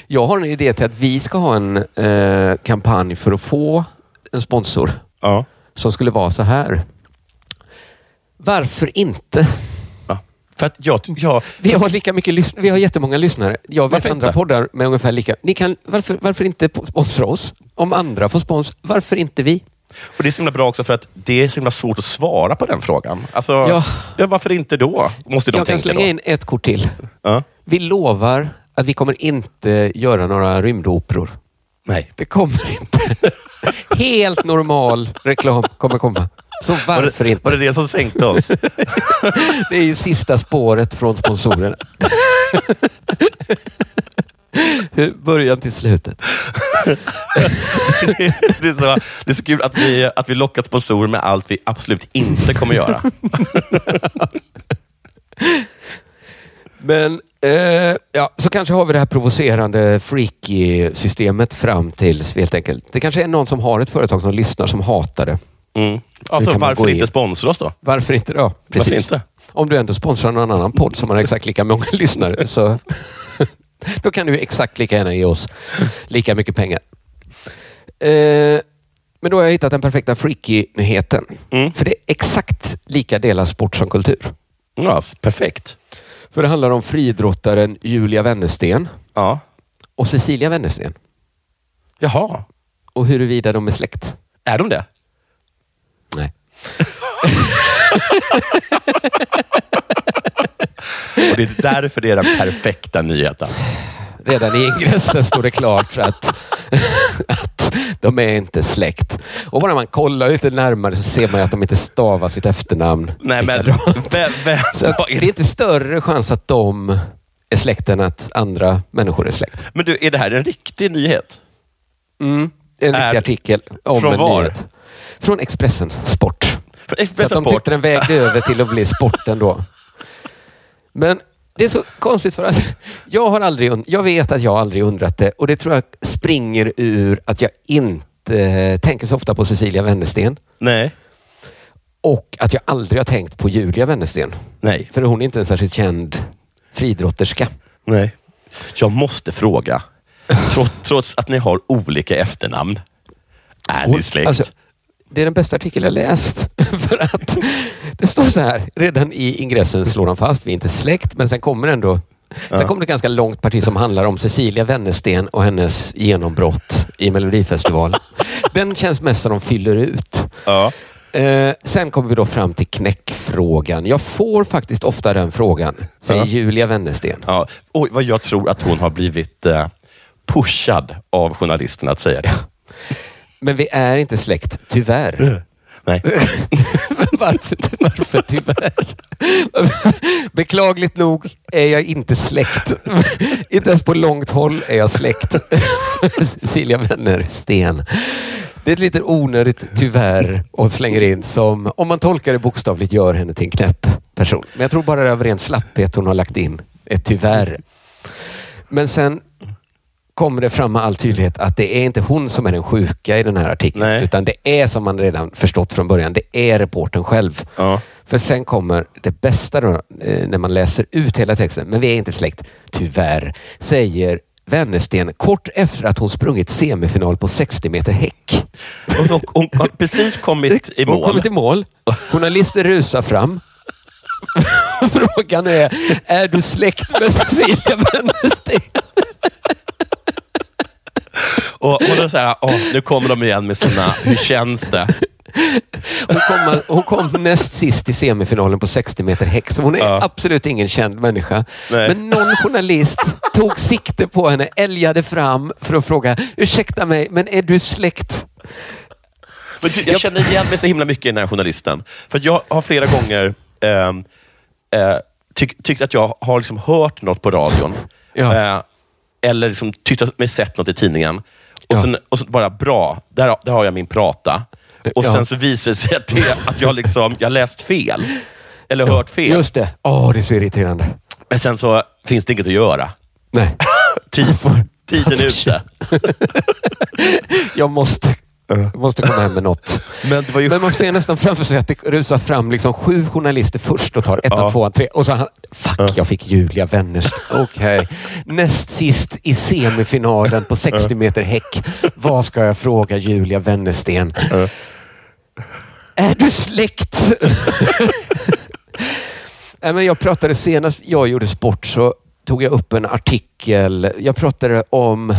Jag har en idé till att vi ska ha en eh, kampanj för att få en sponsor Ja. som skulle vara så här. Varför inte? För att jag, jag, Vi har lika mycket vi har jättemånga lyssnare. Jag vet andra inte? poddar med ungefär lika. Ni kan, varför, varför inte sponsra oss? Om andra får spons, varför inte vi? Och det är så himla bra också för att det är så himla svårt att svara på den frågan. Alltså, Ja. ja. varför inte då? Måste de Jag kan slänga då. in ett kort till. Ja. Vi lovar att vi kommer inte göra några rymdoperor. Nej. Det kommer inte. [LAUGHS] Helt normal reklam kommer komma. Så Var varför det, inte? var det det som sänkte oss? [LAUGHS] Det är ju sista spåret från sponsorerna. [LAUGHS] Hur- Början till slutet. [LAUGHS] det, är så, det är så kul att vi, att vi lockat sponsorer med allt vi absolut inte kommer göra. [LAUGHS] Men eh, ja, så kanske har vi det här provocerande freaky-systemet fram tills helt enkelt. Det kanske är någon som har ett företag som lyssnar som hatar det. Mm. Alltså, varför inte in. sponsra oss då? Varför inte då? Varför inte? Om du ändå sponsrar någon annan podd som har exakt lika många [LAUGHS] lyssnare så då kan du exakt lika gärna ge oss lika mycket pengar. Eh, men då har jag hittat den perfekta freaky-nyheten. Mm. För det är exakt lika delar sport som kultur. Ja, perfekt. För det handlar om friidrottaren Julia Wennersten Ja. och Cecilia Wennersten. Jaha. Och huruvida de är släkt. Är de det? Nej. [LAUGHS] [LAUGHS] Och det är därför det är den perfekta nyheten. Redan i ingressen står det klart att, att de är inte släkt. Och bara man kollar lite närmare så ser man att de inte stavar sitt efternamn Nej, men vem, vem, det är inte större chans att de är släkt än att andra människor är släkt. Men du, är det här en riktig nyhet? Mm. En Är- riktig artikel om från en var? nyhet. Från Expressen Sport. För Så att de tyckte den vägde över till att bli sporten då. Men det är så konstigt för att [LAUGHS] jag har aldrig, jag vet att jag aldrig undrat det och det tror jag springer ur att jag inte tänker så ofta på Cecilia Wennersten nej, och att jag aldrig har tänkt på Julia Wennersten. nej, För hon är inte en särskilt känd friidrotterska. nej. Jag måste fråga, trots, trots att ni har olika efternamn, är ni Hon- släkt? alltså, det är den bästa artikel jag läst. [LAUGHS] För att det står så här, redan i ingressen slår han fast, vi är inte släkt, men sen kommer ändå Sen Ja. kommer det ett ganska långt parti som handlar om Cecilia Wennersten och hennes genombrott i Melodifestivalen. [LAUGHS] Den känns mest som de fyller ut. Ja. Eh, sen kommer vi då fram till knäckfrågan. Jag får faktiskt ofta den frågan, säger Ja. Julia Wennersten. Ja. Oj, vad jag tror att hon har blivit eh, pushad av journalisterna att säga det. Men vi är inte släkt, tyvärr. Nej. [LAUGHS] varför, varför tyvärr? Beklagligt nog är jag inte släkt. inte ens på långt håll är jag släkt. Cecilia Wenner Sten. Det är ett lite onödigt tyvärr och slänger in som, om man tolkar det bokstavligt, gör henne till en knäpp person. Men jag tror bara det är av ren slapphet hon har lagt in ett tyvärr. Men sen kommer det fram med all tydlighet att det är inte hon som är den sjuka i den här artikeln. Utan det är som man redan förstått från början. Det är reporten själv. För sen kommer det bästa då, eh, när man läser ut hela texten. Men vi är inte släkt, tyvärr, säger Wennersten kort efter att hon sprungit semifinal på 60 meter häck. Och så, hon har precis kommit i Hon mål. har kommit i mål. Journalister rusar fram. [LAUGHS] Frågan är, är du släkt med Cecilia Wennersten? [LAUGHS] Och hon är så här, åh, nu kommer de igen med sina, hur känns det? Hon kom, hon kom näst sist i semifinalen på 60 meter häck, så hon är absolut ingen känd människa. Nej. Men någon journalist tog sikte på henne, älgade fram för att fråga, ursäkta mig, men är du släkt? Men du, jag känner igen mig så himla mycket i den här journalisten. För jag har flera gånger ehm, eh, tyck, tyckt att jag har liksom hört något på radion. Eh, eller liksom tyckt mig sett något i tidningen. Och, sen, och så bara, bra, där, där har jag min prata. Och Ja. sen så visar det sig att, det, att jag, liksom, jag läst fel. Eller hört fel. Just det. Åh, det är så irriterande. Men sen så finns det inget att göra. Nej. [LAUGHS] Tid, tiden är [LAUGHS] ute. [LAUGHS] Jag måste, måste komma hem med något. [LAUGHS] Men, ju... Men man ser nästan framför sig att det rusar fram liksom sju journalister först och tar ettan, Ja. tvåan, tre och så han, fuck, jag fick Julia Wenners. Okej. Näst sist i semifinalen på 60 meter häck. Vad ska jag fråga Julia Wennersten? Är du släkt? [LAUGHS] Nej, men jag pratade senast jag gjorde sport så tog jag upp en artikel. Jag pratade om...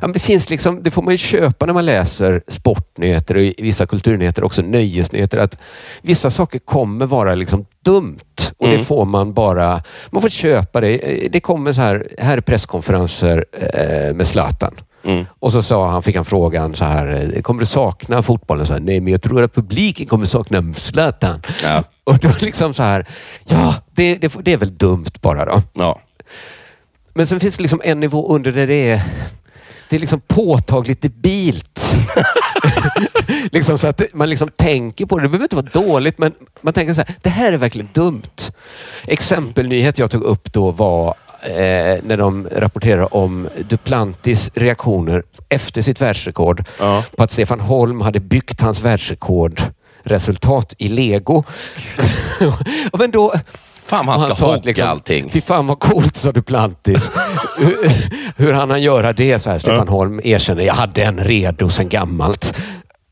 Ja, det finns liksom, det får man ju köpa när man läser sportnyheter och vissa kulturnyheter också nöjesnyheter. Att vissa saker kommer vara liksom dumt och det Mm. får man bara... Man får köpa det. Det kommer så här, här är presskonferenser eh, med Zlatan. Mm. Och så sa han, fick han frågan så här, eh, kommer du sakna fotbollen? Så här, Nej, men jag tror att publiken kommer sakna Zlatan. Och då liksom så här, ja, det, det, det är väl dumt bara då. Ja. Men sen finns det liksom en nivå under där det är det är liksom påtagligt debilt. [LAUGHS] liksom så att man liksom tänker på det. Det behöver inte vara dåligt, men man tänker så här, det här är verkligen dumt. Exempelnyhet jag tog upp då var eh, när de rapporterar om Duplantis reaktioner efter sitt världsrekord på att Stefan Holm hade byggt hans världsrekordresultat i lego. [LAUGHS] men då, Fan vad han ska sa att hogga allting. Fy fan vad coolt, sa Duplantis. [LAUGHS] hur, hur han han göra det? Så här, Stefan Holm erkänner, jag hade en redo sedan gammalt.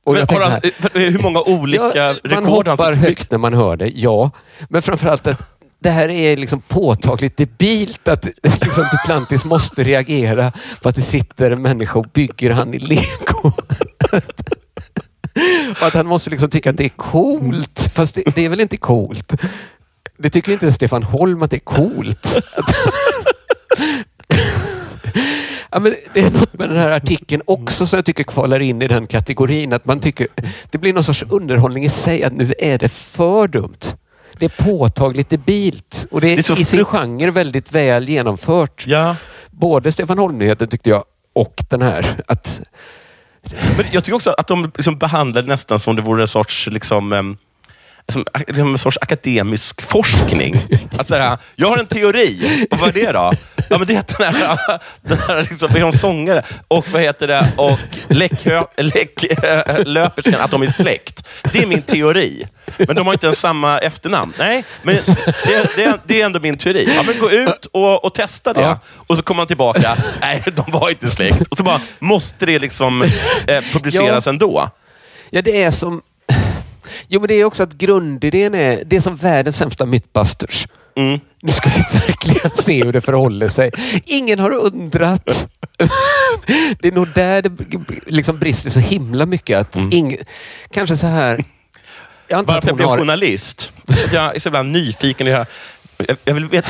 Och Men tänkte han, hur många olika ja, man rekord han hoppar högt när man hör det, ja. Men framförallt att det här är liksom påtagligt debilt att [LAUGHS] liksom Duplantis måste reagera på att det sitter en människa och bygger han i lego. [LAUGHS] och att han måste liksom tycka att det är coolt. Fast det, det är väl inte coolt? Det tycker inte Stefan Holm att det är coolt. [LAUGHS] Ja, men det är något med den här artikeln också som jag tycker kvalar in i den kategorin. Att man tycker det blir någon sorts underhållning i sig att nu är det för dumt. Det är påtagligt debilt och det är, Det är så i sin genre väldigt väl genomfört. Både Stefan Holm-nyheten tyckte jag och den här. Att, Men jag tycker också att de liksom behandlar det nästan som det vore en sorts liksom, som, en sorts akademisk forskning. Att säga, jag har en teori. Och vad är det då? Ja, men det är att den här, den här liksom, är de sångare och vad heter det? Och läcklöperskan, läck, löperskan, att de är släkt. Det är min teori. Men de har inte ens samma efternamn. Nej, men det, det, det är ändå min teori. Ja, men gå ut och, och testa det. Ja. Och så kommer man tillbaka. Nej, de var inte släkt. Och så bara, måste det liksom eh, publiceras Ja. ändå? ja, det är som... Jo, men det är också att grundidén är, det är som världens sämsta mythbusters. Mm. Nu ska vi verkligen se hur det förhåller sig. Ingen har undrat. Det är nog där det liksom brister så himla mycket. Att ing, kanske så här... Jag Varför jag blev har... journalist? Att jag är så ibland nyfiken. i det här. Jag, jag, vill veta,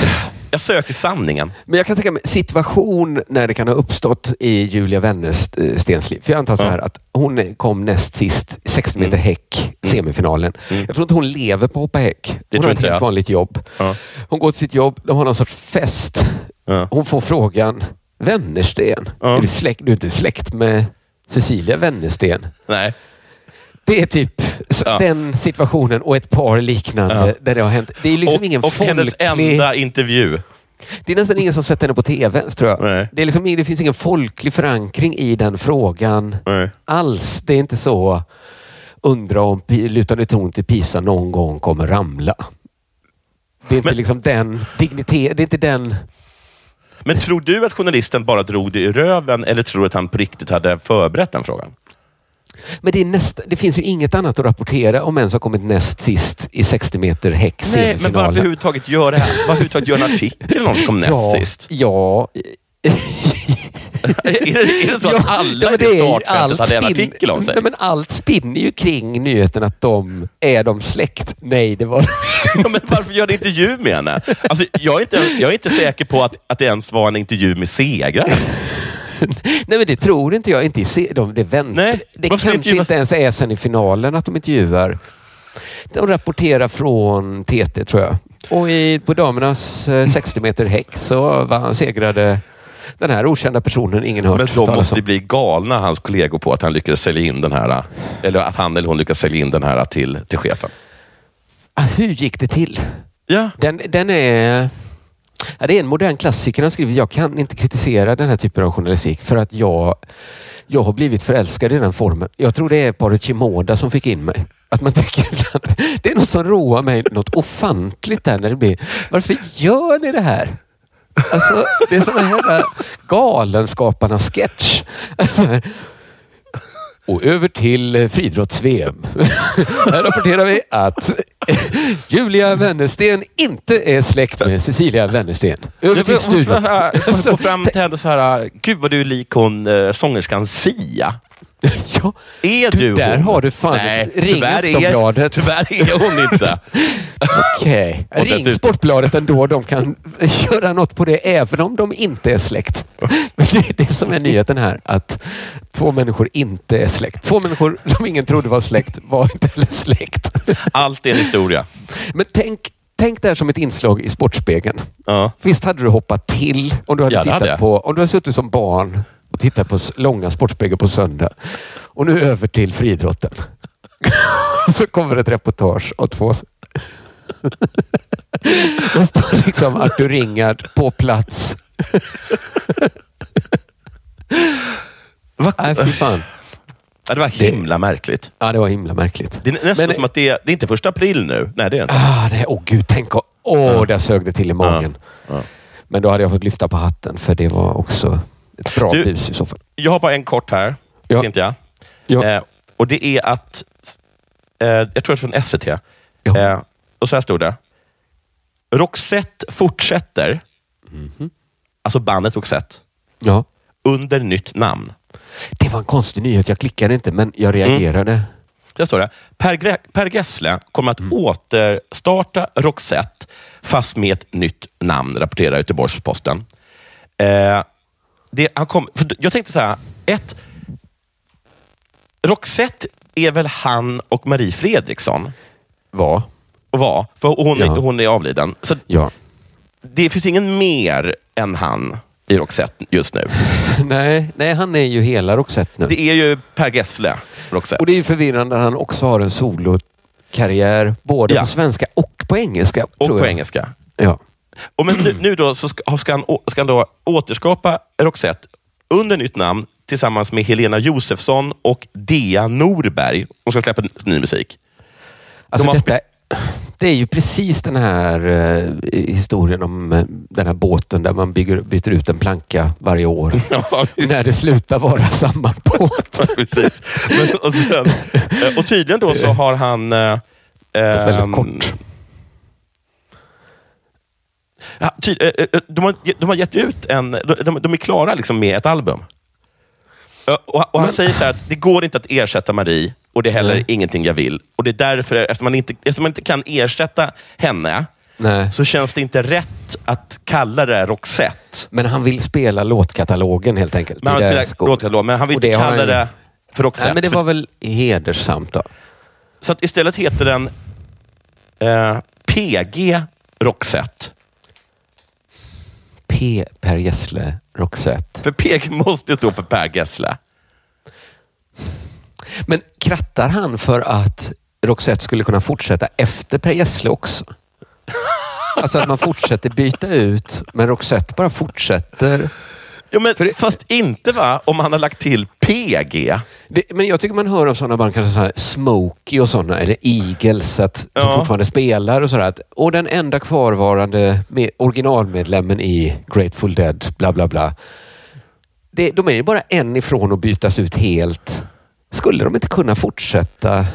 jag söker sanningen. Men jag kan tänka mig situation när det kan ha uppstått i Julia Wennerstens liv. För jag antar så här att hon kom näst sist, 60 meter Mm. häck, semifinalen. Jag tror inte hon lever på att hoppa häck. Hon tror har ett helt jag. vanligt jobb. Ja. Hon går till sitt jobb, de har någon sorts fest. Hon får frågan, Wennersten, är du, släkt, du är inte släkt med Cecilia Wennersten? Nej. Det är typ s- den situationen och ett par liknande där det har hänt. Det är liksom och ingen och hennes enda intervju. Det är nästan ingen som sett henne på tv ens, tror jag. Det, är liksom, det finns ingen folklig förankring i den frågan alls. Det är inte så undra om lutande torn till Pisa någon gång kommer ramla. Det är inte liksom den dignitet, det är inte den... Men tror du att journalisten bara drog det i röven eller tror du att han på riktigt hade förberett den frågan? Men det, nästa, det finns ju inget annat att rapportera om en som kommit näst sist i 60 meter häck Nej, men varför överhuvudtaget göra det här? Varför överhuvudtaget göra en artikel om någon som kom näst ja, sist? Ja, [LAUGHS] Är det, är det så att alla Ja, i det startfältet hade en artikel om sig? Nej, men allt spinner ju kring nyheten att de är de släkt. Nej, det var [LAUGHS] Ja, men varför gör det intervju med henne? Alltså, jag, är inte, jag är inte säker på att, att det ens var en intervju med segraren. [LAUGHS] Nej, men det tror inte jag. Inte i de, det väntar. Nej, det kanske intervjuas- inte ens är sen i finalen att de intervjuar. De rapporterar från TT, tror jag. Och i, på damernas eh, [LAUGHS] 60 meter häck så vann, segrade den här okända personen ingen hört Men de måste ju bli galna, hans kollegor, på att han lyckades sälja in den här, eller att han eller hon lyckades sälja in den här till, till chefen. Ah, hur gick det till? Ja. Den, den är... Ja, det är en modern klassiker han skriver. Jag kan inte kritisera den här typen av journalistik för att jag, jag har blivit förälskad i den formen. Jag tror det är paret Shimoda som fick in mig. Att man tänker [LAUGHS] det är något som roar mig något ofantligt där när det blir, varför gör ni det här? Alltså, det är som här Galenskaparna-sketch. Och över till eh, friidrotts-VM. [LAUGHS] Här rapporterar vi att [LAUGHS] Julia Wennersten inte är släkt med Cecilia Wennersten. Över till [LAUGHS] Jag måste studion. så här- gå fram till henne så här, gud vad du är lik hon äh, sångerskan Sia. [LAUGHS] Ja, är du, där hon? har du fan Nej, ring tyvärr är, tyvärr är hon inte. [LAUGHS] Okej, Och ring dessutom- Sportbladet ändå. De kan [LAUGHS] göra något på det även om de inte är släkt. Men det är det som är nyheten här. Att två människor inte är släkt. Två människor som ingen trodde var släkt var inte heller släkt. Allt är en historia. Men tänk, tänk det här som ett inslag i Sportspegeln. Ja. Visst hade du hoppat till om du hade, Ja, hade tittat jag. på, om du hade suttit som barn och tittat på långa Sportspegeln på söndag. Och nu över till friidrotten. [LAUGHS] Så kommer ett reportage av två... Det [LAUGHS] står liksom Artur Ringard på plats. Nej, fy fan. Ja, det var himla märkligt. Ja, det var himla märkligt. Det är nästan Men- som att det är, det är inte första april nu. Nej, det är det inte. Ah, nej, åh gud, tänk. Åh, där sög det till i magen. Ja. Men då hade jag fått lyfta på hatten för det var också ett bra Du- bus i så fall. Jag har bara en kort här, Ja. tänkte jag. Ja. Eh, och det är att, eh, jag tror det är från SVT. Eh, och så här stod det. Roxette fortsätter, alltså bandet Roxette, Ja. under nytt namn. Det var en konstig nyhet. Jag klickade inte, men jag reagerade. Där står det. Per, Gre- per Gessle kommer att återstarta Roxette, fast med ett nytt namn, rapporterar Göteborgs-Posten. Eh, det, han kom, för jag tänkte så här, ett, Roxette är väl han och Marie Fredriksson? Var. Och var, för hon, Ja. hon är avliden. Så Ja. Det finns ingen mer än han i Roxette just nu. [LAUGHS] nej, nej, han är ju hela Roxette nu. Det är ju Per Gessle, Roxette. Och det är förvirrande att han också har en solokarriär, både Ja. på svenska och på engelska. och på engelska. Ja. Och men nu, nu då så ska, ska, han, ska han då återskapa Roxette under nytt namn tillsammans med Helena Josefsson och Dea Norberg. De ska släppa ny musik. Alltså detta, det är ju precis den här eh, historien om eh, den här båten där man bygger, byter ut en planka varje år. [LAUGHS] när det slutar vara [LAUGHS] samma båt. Precis. Men, och, sen, eh, och tydligen då så [LAUGHS] har han... Eh, väldigt ehm, kort. Ja, ty, eh, eh, de, har, de har gett ut en... De, de, är klara liksom med ett album. Eh, Och, och han säger så här att det går inte att ersätta Marie och det är heller Nej. ingenting jag vill. Och det är därför, eftersom man, inte, eftersom man inte kan ersätta henne, Nej. så känns det inte rätt att kalla det Roxette. Men han vill spela låtkatalogen helt enkelt. Men han Det är spelar sko- låtkatalog, men han vill inte kalla han det för Roxette. Nej, men det var väl hedersamt då. Så istället heter den eh, PG Roxette. P. Per Gessle Roxette. För PG måste stå för Per Gessle. Men krattar han för att Roxette skulle kunna fortsätta efter Per Gessle också? Alltså att man fortsätter byta ut, men Roxette bara fortsätter. Ja, men fast inte va, om han har lagt till PG. Det, men jag tycker man hör av sådana band, kanske så här Smokey och sådana, eller Eagles, att, som Ja. fortfarande spelar och sådär. Och den enda kvarvarande med, originalmedlemmen i Grateful Dead, bla bla bla. Det, de är ju bara en ifrån att bytas ut helt. Skulle de inte kunna fortsätta?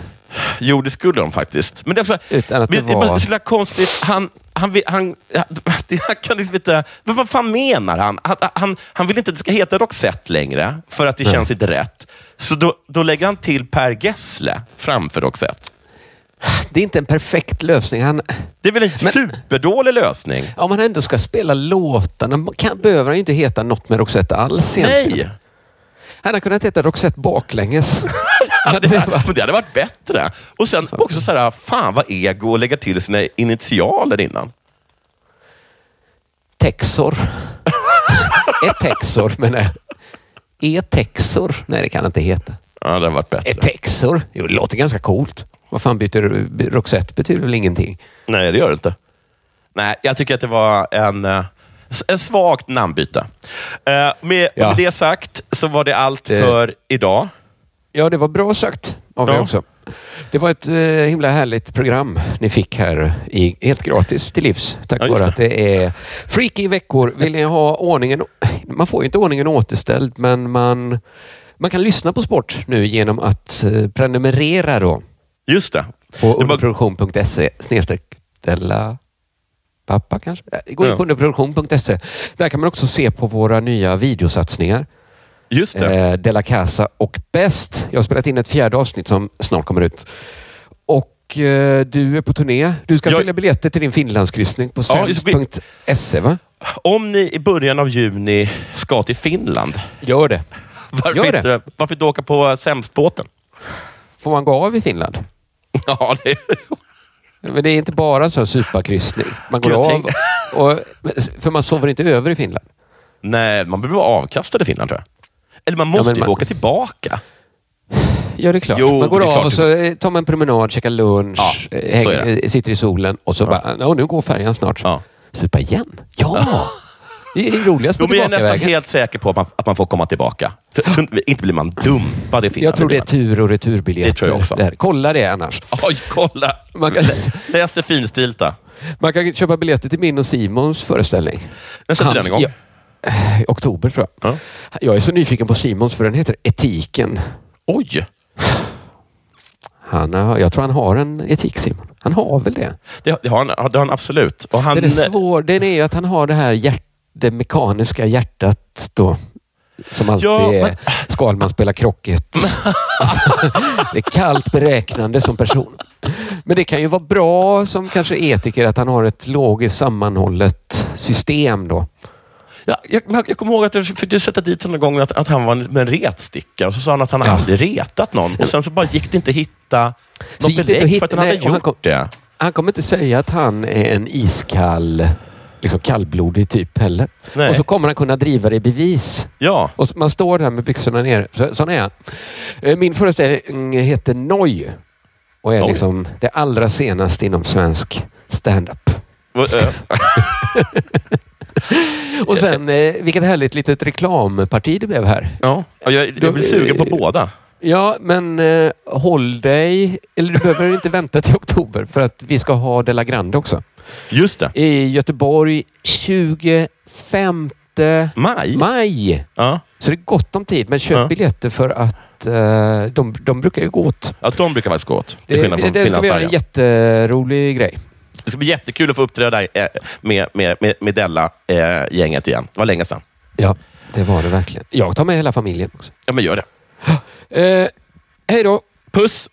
Jo, det skulle de faktiskt. Men det är också, Utan att det men, var- men så konstigt. Han, han, han, [LAUGHS] han, kan liksom inte... Men vad fan menar han? Han, han? han vill inte att det ska heta Roxette längre, för att det Nej. känns inte rätt. Så då, då lägger han till Per Gessle framför Roxette. Det är inte en perfekt lösning. Han, Det är väl en superdålig lösning? om man ändå ska spela låtarna kan, behöver han ju inte heta något med Roxette alls egentligen. Nej! Han hade kunnat heta Roxette baklänges. Det, men det hade varit bättre. Och sen också så här, fan vad ego att lägga till sina initialer innan. Texor. [LAUGHS] Ett Texor, men eh, E-Texor? Nej, det kan inte heta. Ja, det hade varit bättre. Ett Texor? Jo, det låter ganska coolt. Vad fan byter du? Roxette betyder väl ingenting? Nej, det gör det inte. Nej, jag tycker att det var en, eh, en svagt namnbyte. Eh, med, Ja. med det sagt så var det allt Det- för idag. Ja, det var bra sagt av dig Ja. också. Det var ett eh, himla härligt program ni fick här i, helt gratis till livs. Tack Ja, vare att det är freaky veckor. Vill ni ha ordningen... Man får ju inte ordningen återställd, men man, man kan lyssna på sport nu genom att eh, prenumerera då Just det. på underproduktion.se snedstreck Della Pappa kanske? Gå in Ja. på underproduktion.se. Där kan man också se på våra nya videosatsningar. Just det. Eh, Della Casa och Bäst. Jag har spelat in ett fjärde avsnitt som snart kommer ut. Och eh, du är på turné. Du ska Jag- sälja biljetter till din Finlandskryssning på Ja, det. sämst.se va? Om ni i början av juni ska till Finland, Gör det. varför, Gör det. inte, varför inte åka på sämstbåten? Får man gå av i Finland? [LAUGHS] Ja, det, Men det är inte bara så här superkryssning. Man går av. tänk- Och, för man sover inte över i Finland. nej, man behöver vara avkastad i Finland tror jag. Eller man måste men ju man- åka tillbaka. Ja, det är klart. Jo, man går av klart. och så tar man en promenad, käkar lunch, Ja, eh, häng, eh, sitter i solen och så bara, "Nå, nu går färjan snart. Ja. Supa igen? Ja! [LAUGHS] Det är roligast på Jo, men jag är nästan tillbakavägen. helt säker på att man, att man får komma tillbaka. T- Inte blir man dumpad i Finland. Jag tror det är tur och returbiljetter. Det tror jag också. Där. Kolla det annars. [LAUGHS] Oj, kolla! Man kan, Läs det finstilta. man kan köpa biljetter till min och Simons föreställning. När sätter den igång? Ja, oktober tror jag. Ja. Jag är så nyfiken på Simons för den heter Etiken. Oj! Han jag tror han har en etik Simon. Han har väl det? Det, det, har, han, det har han absolut. Och han, Den är svår. Den är ju att han har det här hjärt, det mekaniska hjärtat då. Som alltid Ja, är men- Skalman spelar krocket. [LAUGHS] det är kallt beräknande som person. Men det kan ju vara bra som kanske etiker att han har ett logiskt sammanhållet system då. Ja, jag, jag kommer ihåg att jag försökte sätta dit honom en gång att, att han var med en retsticka och så sa han att han aldrig retat någon. Och sen så bara gick det inte att hitta Så något belägg att för att hitta- han hade nej, han gjort kom- det. Han kommer inte säga att han är en iskall, liksom kallblodig typ heller. Nej. Och så kommer han kunna driva det i bevis. Ja, Och man står där med byxorna ner. Så, sån är han. Eh, Min föreställning heter Noj och är Noj. liksom det allra senaste inom svensk stand-up. [LAUGHS] [LAUGHS] [LAUGHS] Och, sen, eh, vilket härligt litet reklamparti det blev här. ja. Jag, jag blir sugen på båda. Ja, men eh, håll dig, eller du behöver inte [LAUGHS] vänta till oktober för att vi ska ha Della Grande också. Just det. I Göteborg 25 Maj? maj. Ja. Så det är gott om tid, men köp Ja. biljetter för att eh, de, de brukar ju gå åt. ja, de brukar faktiskt gå åt. Till Det, skillnad det, från det ska vi göra en jätterolig grej. Det ska bli jättekul att få uppträda eh, med, med, med, med Della-gänget igen. Det var länge sedan. Ja, det var det verkligen. Jag tar med hela familjen också. Ja, men gör det. [GASPS] Eh, hej då! Puss!